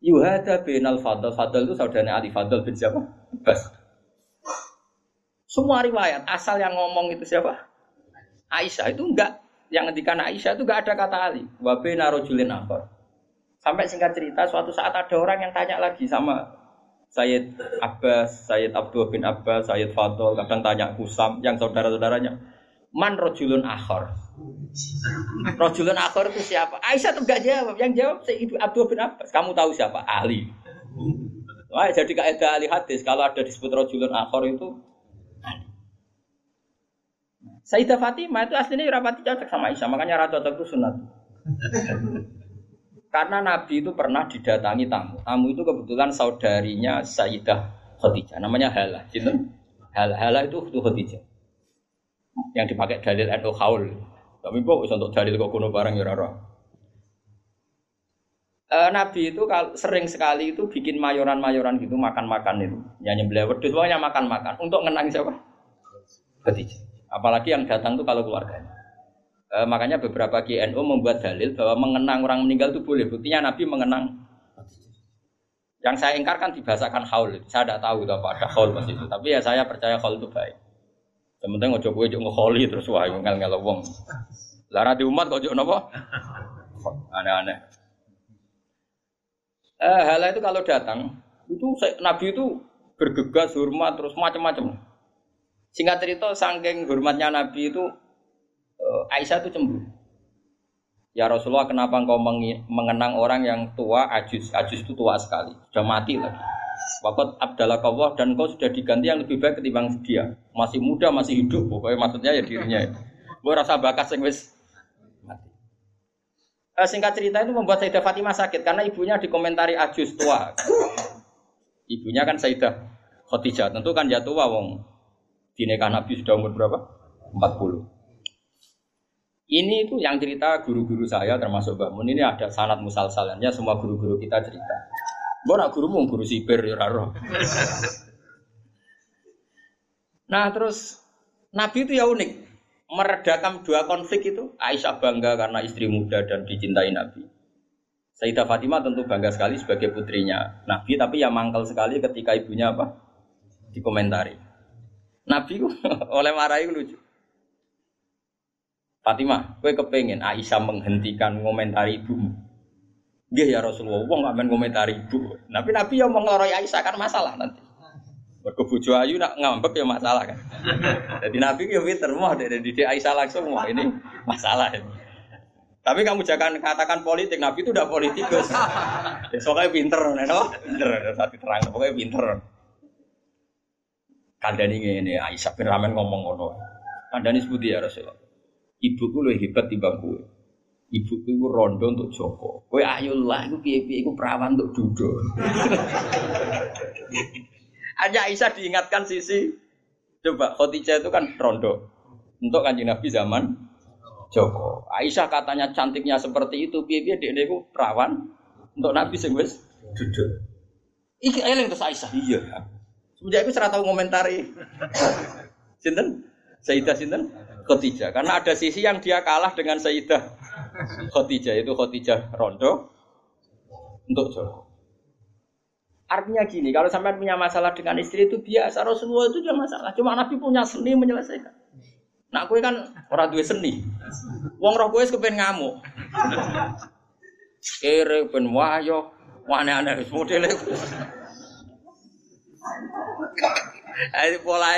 Yuhada Benal Fadl. Fadl itu saudaranya Ali Fadl bin siapa? Bas. Semua riwayat asal yang ngomong itu siapa? Aisyah itu enggak yang ngendikan Aisyah itu enggak ada kata Ali. Wa bena rajulin. Sampai singkat cerita, suatu saat ada orang yang tanya lagi sama Sayyid Abbas, Sayyid Abdul bin Abbas, Sayyid Fadl, kadang tanya Kusam, yang saudara-saudaranya. Man rojulun akhor. Rojulun akhor itu siapa? Aisyah tuh gak jawab. Yang jawab Sayyid Abdul bin Abbas. Kamu tahu siapa? Ali. Wah, jadi kaidah ahli hadis kalau ada disebut rojulun akhor itu Sayyidah Fatimah itu aslinya rapati cocok sama Aisyah, makanya rata cocok itu sunat. Karena Nabi itu pernah didatangi tamu. Tamu itu kebetulan saudarinya Sayyidah Khadijah. Namanya Hala. Hala, Hala itu Khadijah. Yang dipakai dalil NU Haul. Tapi kok untuk dalil kok kuno barang ya rara. E, Nabi itu sering sekali itu bikin mayoran-mayoran gitu makan-makan itu. Nyanyi beliau wedus pokoknya makan-makan untuk ngenang siapa? Khadijah. Apalagi yang datang tuh kalau keluarganya. E, makanya beberapa GNU membuat dalil bahwa mengenang orang meninggal itu boleh. Buktinya Nabi mengenang. Yang saya ingkarkan dibahasakan haul. Saya tidak tahu apa ada haul pas itu. Tapi ya saya percaya haul itu baik. Sementing ojo kowe ojo ngkholi terus wae ngel-ngel wong. Lah ra di umat kok ojo napa? Aneh-aneh. Eh, hal itu kalau datang, itu Nabi itu bergegas, hormat, terus macam-macam. Singkat cerita, saking hormatnya Nabi itu, eh, Aisyah itu cemburu. Ya Rasulullah, kenapa engkau mengenang orang yang tua, ajus, ajus itu tua sekali, sudah mati lagi. Waktu Abdallah Kawah dan kau sudah diganti yang lebih baik ketimbang dia. Masih muda, masih hidup, pokoknya maksudnya ya dirinya. Gue rasa bakas yang wis. Eh, singkat cerita itu membuat Sayyidah Fatimah sakit karena ibunya dikomentari ajus tua. Ibunya kan Sayyidah Khadijah, tentu kan jatuh tua wong. Dineka Nabi sudah umur berapa? 40. Ini itu yang cerita guru-guru saya termasuk Mbak Mun ini ada sanat musalsalannya semua guru-guru kita cerita. Mbak nak guru mau guru sipir ya raro. Nah terus Nabi itu ya unik meredakan dua konflik itu. Aisyah bangga karena istri muda dan dicintai Nabi. Sayyidah Fatimah tentu bangga sekali sebagai putrinya Nabi, tapi ya mangkal sekali ketika ibunya apa? Dikomentari. Nabi <laughs> oleh marahi lucu. Fatimah, gue kepengen Aisyah menghentikan komentari ibumu. Nggih ya Rasulullah, wong amen komentar ibu. Tapi Nabi yang mengloroi Aisyah kan masalah nanti. Mergo bojo ayu nak ngambek ya masalah kan. Jadi Nabi ya pinter mau dari didik Aisyah langsung wah ini masalah ini. Tapi kamu jangan katakan politik, Nabi itu udah politikus. Ya, soalnya pinter, no? pinter, satu terang, pokoknya pinter. Kandani ini Aisyah bin Ramen ngomong ngono. Kandani sebuti ya Rasulullah. Ibuku lebih hebat timbang gue. Ibu itu rondo untuk Joko. Kowe ayo lah, itu piye-piye itu perawan untuk Dudo. <laughs> Hanya Aisyah diingatkan sisi Coba Khadijah itu kan rondo untuk kanjeng Nabi zaman Joko. Aisyah katanya cantiknya seperti itu, piye-piye dia itu perawan untuk Nabi sing wis duduk. Iki eling terus Aisyah. Iya. Semenjak itu serata ngomentari. <laughs> Sinten? Sayyidah sinten? Khadijah. Karena ada sisi yang dia kalah dengan Sayyidah Khotijah itu Khotijah Rondo untuk Joko. Artinya gini, kalau sampai punya masalah dengan istri itu biasa. Rasulullah itu juga masalah. Cuma Nabi punya seni menyelesaikan. Nak kue kan orang dua seni. Wong roh kue kepen ngamuk. Kere ben wayo, aneh-aneh modele. Ini pola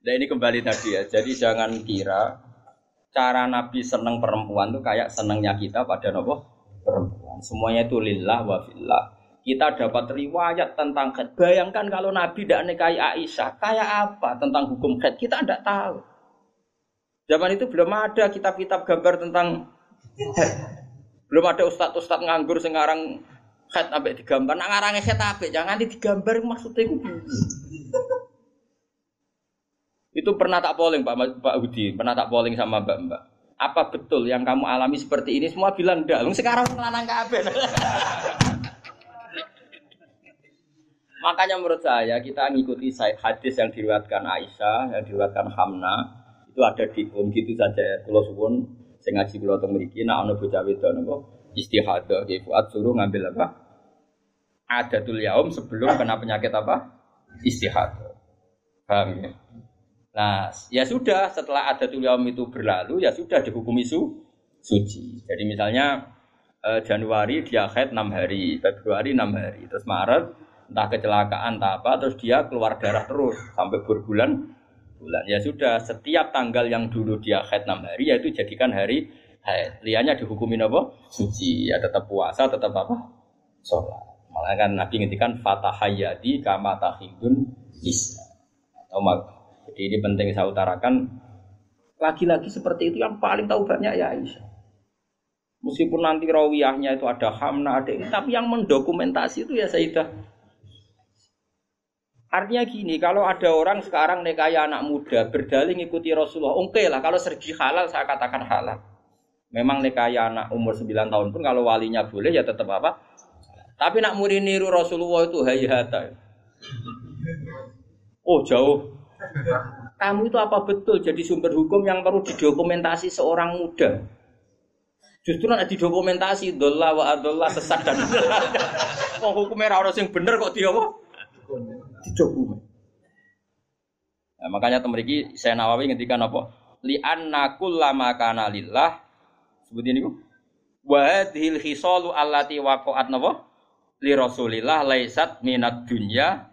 Nah ini kembali tadi ya. Jadi jangan kira cara Nabi seneng perempuan tuh kayak senengnya kita pada nopo perempuan. Semuanya itu lillah wa fillah. Kita dapat riwayat tentang khed. Bayangkan kalau Nabi tidak nikahi Aisyah, kayak apa tentang hukum khed? Kita tidak tahu. Zaman itu belum ada kitab-kitab gambar tentang Belum ada ustadz-ustadz nganggur sekarang khed sampai digambar. Nak ngarangnya khed apa? Jangan digambar maksudnya itu. Itu pernah tak polling Pak Pak Hudi, pernah tak polling sama Mbak Mbak. Apa betul yang kamu alami seperti ini? Semua bilang enggak. Sekarang ngelanang kabeh. <laughs> Makanya menurut saya kita ngikuti hadis yang diriwatkan Aisyah, yang diriwatkan Hamna, itu ada di um gitu saja. Kalau suwun sing ngaji kula teng mriki nek ana bocah wedok napa istihadah fuad suruh ngambil apa? Adatul yaum sebelum kena penyakit apa? Istihadah. Paham ya? Nah, ya sudah setelah ada yaum itu berlalu ya sudah dihukumi su suci. Jadi misalnya eh, Januari dia haid 6 hari, Februari 6 hari, terus Maret entah kecelakaan entah apa terus dia keluar darah terus sampai berbulan bulan. Ya sudah setiap tanggal yang dulu dia haid 6 hari ya itu jadikan hari haid. Lianya dihukumi apa? Suci. Ya tetap puasa, tetap apa? Sholat. Malah kan Nabi ngintikan fatahayadi kama tahidun isna. Atau jadi ini penting saya utarakan. Lagi-lagi seperti itu yang paling tahu banyak ya Aisyah. Meskipun nanti rawiyahnya itu ada hamna, ada ini, tapi yang mendokumentasi itu ya Sayyidah. Artinya gini, kalau ada orang sekarang nekaya anak muda berdalih ngikuti Rasulullah, oke okay lah kalau sergi halal saya katakan halal. Memang nekaya anak umur 9 tahun pun kalau walinya boleh ya tetap apa? Tapi nak murid niru Rasulullah itu hayata. Oh jauh kamu itu apa betul jadi sumber hukum yang perlu didokumentasi seorang muda? Justru nanti didokumentasi dolla wa adolla sesat dan <laughs> Oh hukumnya orang yang bener kok dia apa? Didokumen. Nah, makanya temeriki saya Nawawi ngendikan apa? Li anna kullama kana lillah sebut ini wa hadhil khisalu allati waqa'at napa li Rasulillah laisat minat dunya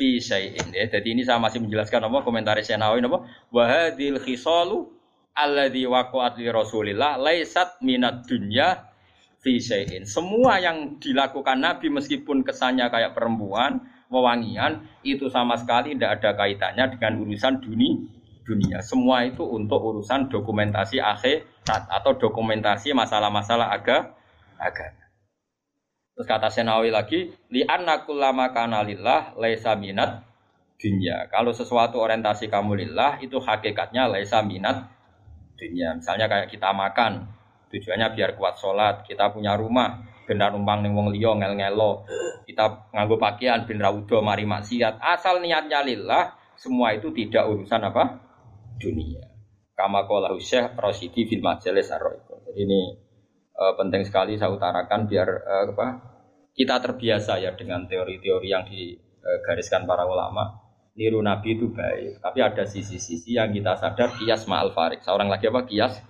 fi syai'in ya. Jadi ini saya masih menjelaskan apa komentar saya Nawawi apa wa hadhil khisalu alladhi waqa'at li Rasulillah laisat minat dunya fi syai'in. Semua yang dilakukan Nabi meskipun kesannya kayak perempuan wewangian itu sama sekali tidak ada kaitannya dengan urusan dunia dunia. Semua itu untuk urusan dokumentasi akhirat atau dokumentasi masalah-masalah aga agama. Terus kata Senawi lagi, li annakullama kana lillah laisa minat dunia. Kalau sesuatu orientasi kamu lillah itu hakikatnya laisa minat dunia. Misalnya kayak kita makan, tujuannya biar kuat sholat, kita punya rumah, benar numpang ning wong liya ngel-ngelo. Kita nganggo pakaian ben ra mari maksiat. Asal niatnya lillah, semua itu tidak urusan apa? dunia. Kama qala Syekh Rasyidi fil majalis ar ini uh, penting sekali saya utarakan biar uh, apa? Kita terbiasa ya dengan teori-teori yang digariskan para ulama. Niru Nabi itu baik, tapi ada sisi-sisi yang kita sadar kias ma'al farik. Seorang lagi apa? Kias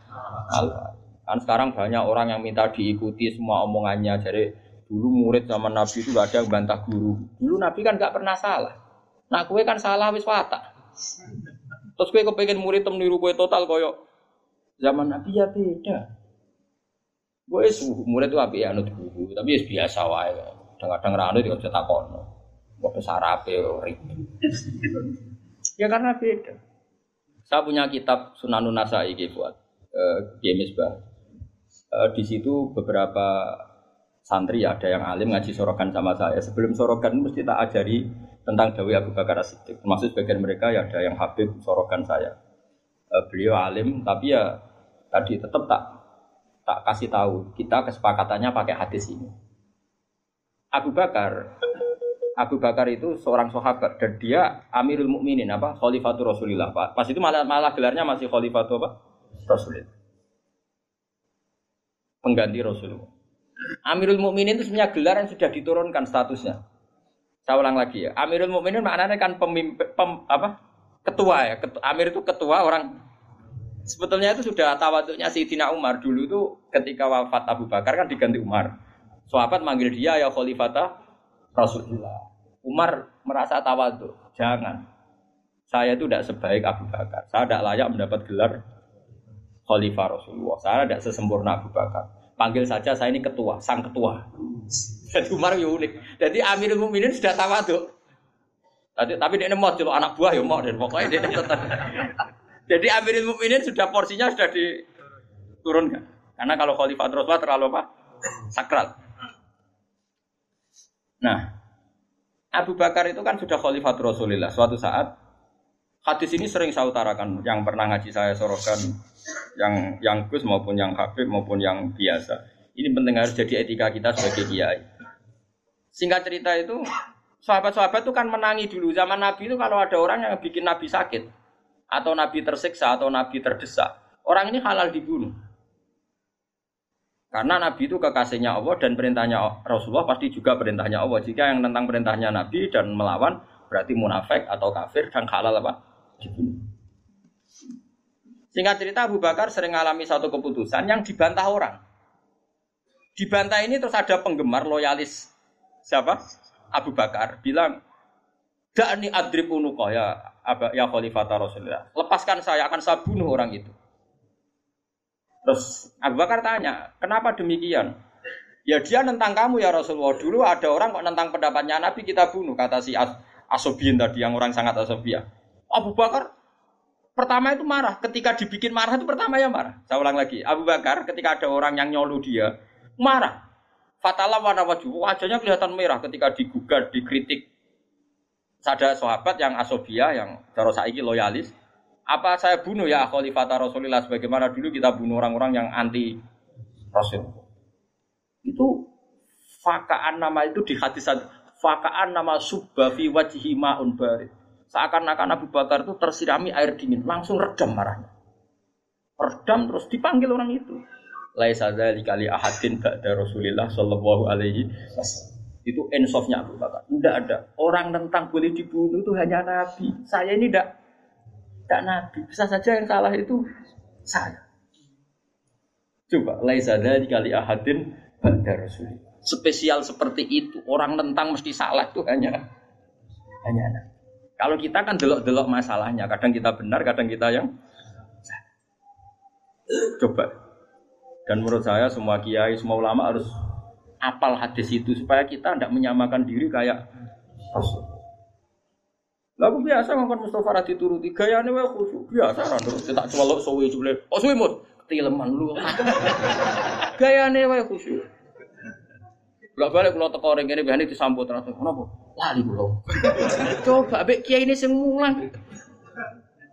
farik. Kan sekarang banyak orang yang minta diikuti semua omongannya. Jadi dulu murid sama Nabi itu gak ada yang bantah guru. Dulu Nabi kan gak pernah salah. Nah kue kan salah wis watak. Terus kue kepengen murid tem niru kue total koyo zaman Nabi ya beda. Gue suhu murid tuh api anut guru, tapi ya biasa wae. Kadang-kadang ya cetak kono. Gue sarape ribet. ya karena beda. Saya punya kitab Sunanun Nasai buat uh, James Bah uh, di situ beberapa santri ada yang alim ngaji sorokan sama saya. Sebelum sorokan mesti tak ajari tentang Dawi Abu Bakar As-Siddiq. Termasuk sebagian mereka ya ada yang Habib sorokan saya. Uh, beliau alim tapi ya tadi tetap tak tak kasih tahu kita kesepakatannya pakai hadis ini. Abu Bakar Abu Bakar itu seorang sahabat dan dia Amirul Mukminin apa Khalifatul Rasulillah Pak. Pas itu malah malah gelarnya masih Khalifatul apa? Rasulillah pengganti Rasulullah. Amirul Mukminin itu sebenarnya gelar yang sudah diturunkan statusnya. Saya ulang lagi ya. Amirul Mukminin maknanya kan pemimpin pem, apa? Ketua ya. Ketua, Amir itu ketua orang sebetulnya itu sudah tawaduknya Sayyidina Umar dulu itu ketika wafat Abu Bakar kan diganti Umar. Sahabat manggil dia ya khalifata Rasulullah. Umar merasa tawaduk. Jangan. Saya itu tidak sebaik Abu Bakar. Saya tidak layak mendapat gelar khalifah Rasulullah. Saya tidak sesempurna Abu Bakar. Panggil saja saya ini ketua, sang ketua. Jadi Umar ya unik. Jadi Amirul Mukminin sudah tuh. Tadi, tapi dia mau jadi anak buah ya mau dan pokoknya dia tetap. Jadi Amirul Mukminin sudah porsinya sudah diturunkan. Karena kalau Khalifah Rasulullah terlalu apa? Sakral. Nah, Abu Bakar itu kan sudah Khalifah Rasulullah. Suatu saat hadis ini sering saya utarakan. Yang pernah ngaji saya sorokan yang yang Gus maupun yang Habib maupun yang biasa. Ini penting harus jadi etika kita sebagai kiai. Singkat cerita itu, sahabat-sahabat itu kan menangi dulu zaman Nabi itu kalau ada orang yang bikin Nabi sakit atau Nabi tersiksa atau Nabi terdesak, orang ini halal dibunuh. Karena Nabi itu kekasihnya Allah dan perintahnya Rasulullah pasti juga perintahnya Allah. Jika yang tentang perintahnya Nabi dan melawan berarti munafik atau kafir dan halal apa? Dibunuh. Singkat cerita Abu Bakar sering mengalami satu keputusan yang dibantah orang. Dibantah ini terus ada penggemar loyalis siapa? Abu Bakar bilang, "Da'ni adrib unuqa ya ya khalifata Rasulullah. Lepaskan saya akan saya bunuh orang itu." Terus Abu Bakar tanya, "Kenapa demikian?" Ya dia tentang kamu ya Rasulullah. Dulu ada orang kok tentang pendapatnya Nabi kita bunuh kata si As Asobian tadi yang orang sangat asobia. Abu Bakar Pertama itu marah, ketika dibikin marah itu pertama ya marah. Saya ulang lagi, Abu Bakar ketika ada orang yang nyolu dia, marah. Fatala warna wajah, wajahnya kelihatan merah ketika digugat, dikritik. Ada sahabat yang asobia, yang cara saiki loyalis. Apa saya bunuh ya khalifata Rasulullah sebagaimana dulu kita bunuh orang-orang yang anti Rasul. Itu fakaan nama itu di hadis fakaan nama subba fi wajhi ma'un Seakan-akan Abu Bakar itu tersirami air dingin, langsung redam marahnya. Redam terus dipanggil orang itu. Laisa kali ahadin ba'da Rasulillah sallallahu alaihi wasallam. Itu ensofnya Abu Bakar. Tidak ada. Orang tentang boleh dibunuh itu hanya Nabi. Saya ini tidak tidak nabi. Bisa saja yang salah itu saya. Coba laisa kali ahadin ba'da rasul. Spesial seperti itu, orang tentang mesti salah itu hanya hanya anak. Kalau kita kan delok-delok masalahnya, kadang kita benar, kadang kita yang. Coba. Dan menurut saya semua kiai, semua ulama harus apal hadis itu supaya kita tidak menyamakan diri kayak Rasul. Lagu biasa ngomong Mustafa Radhi turuti gaya ini khusyuk biasa ra terus tak celok suwe jule. Oh suwe mut ketileman lu. <laughs> gaya ini wae khusyuk. Bolak balik kalau teko orang ini biasanya disambut terus kenapa? Lali kula. <laughs> Coba abek kiai ini sing mulang.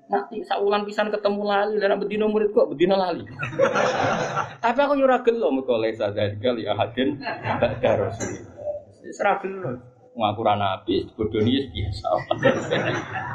Nanti saulan pisan ketemu lali dan bedino murid kok bedino lali. <laughs> Tapi aku nyurah gelo mergo lesa dari kali ahadin ba'da rasul. Serah gelo. Ngaku ra nabi, bodoni biasa. <laughs>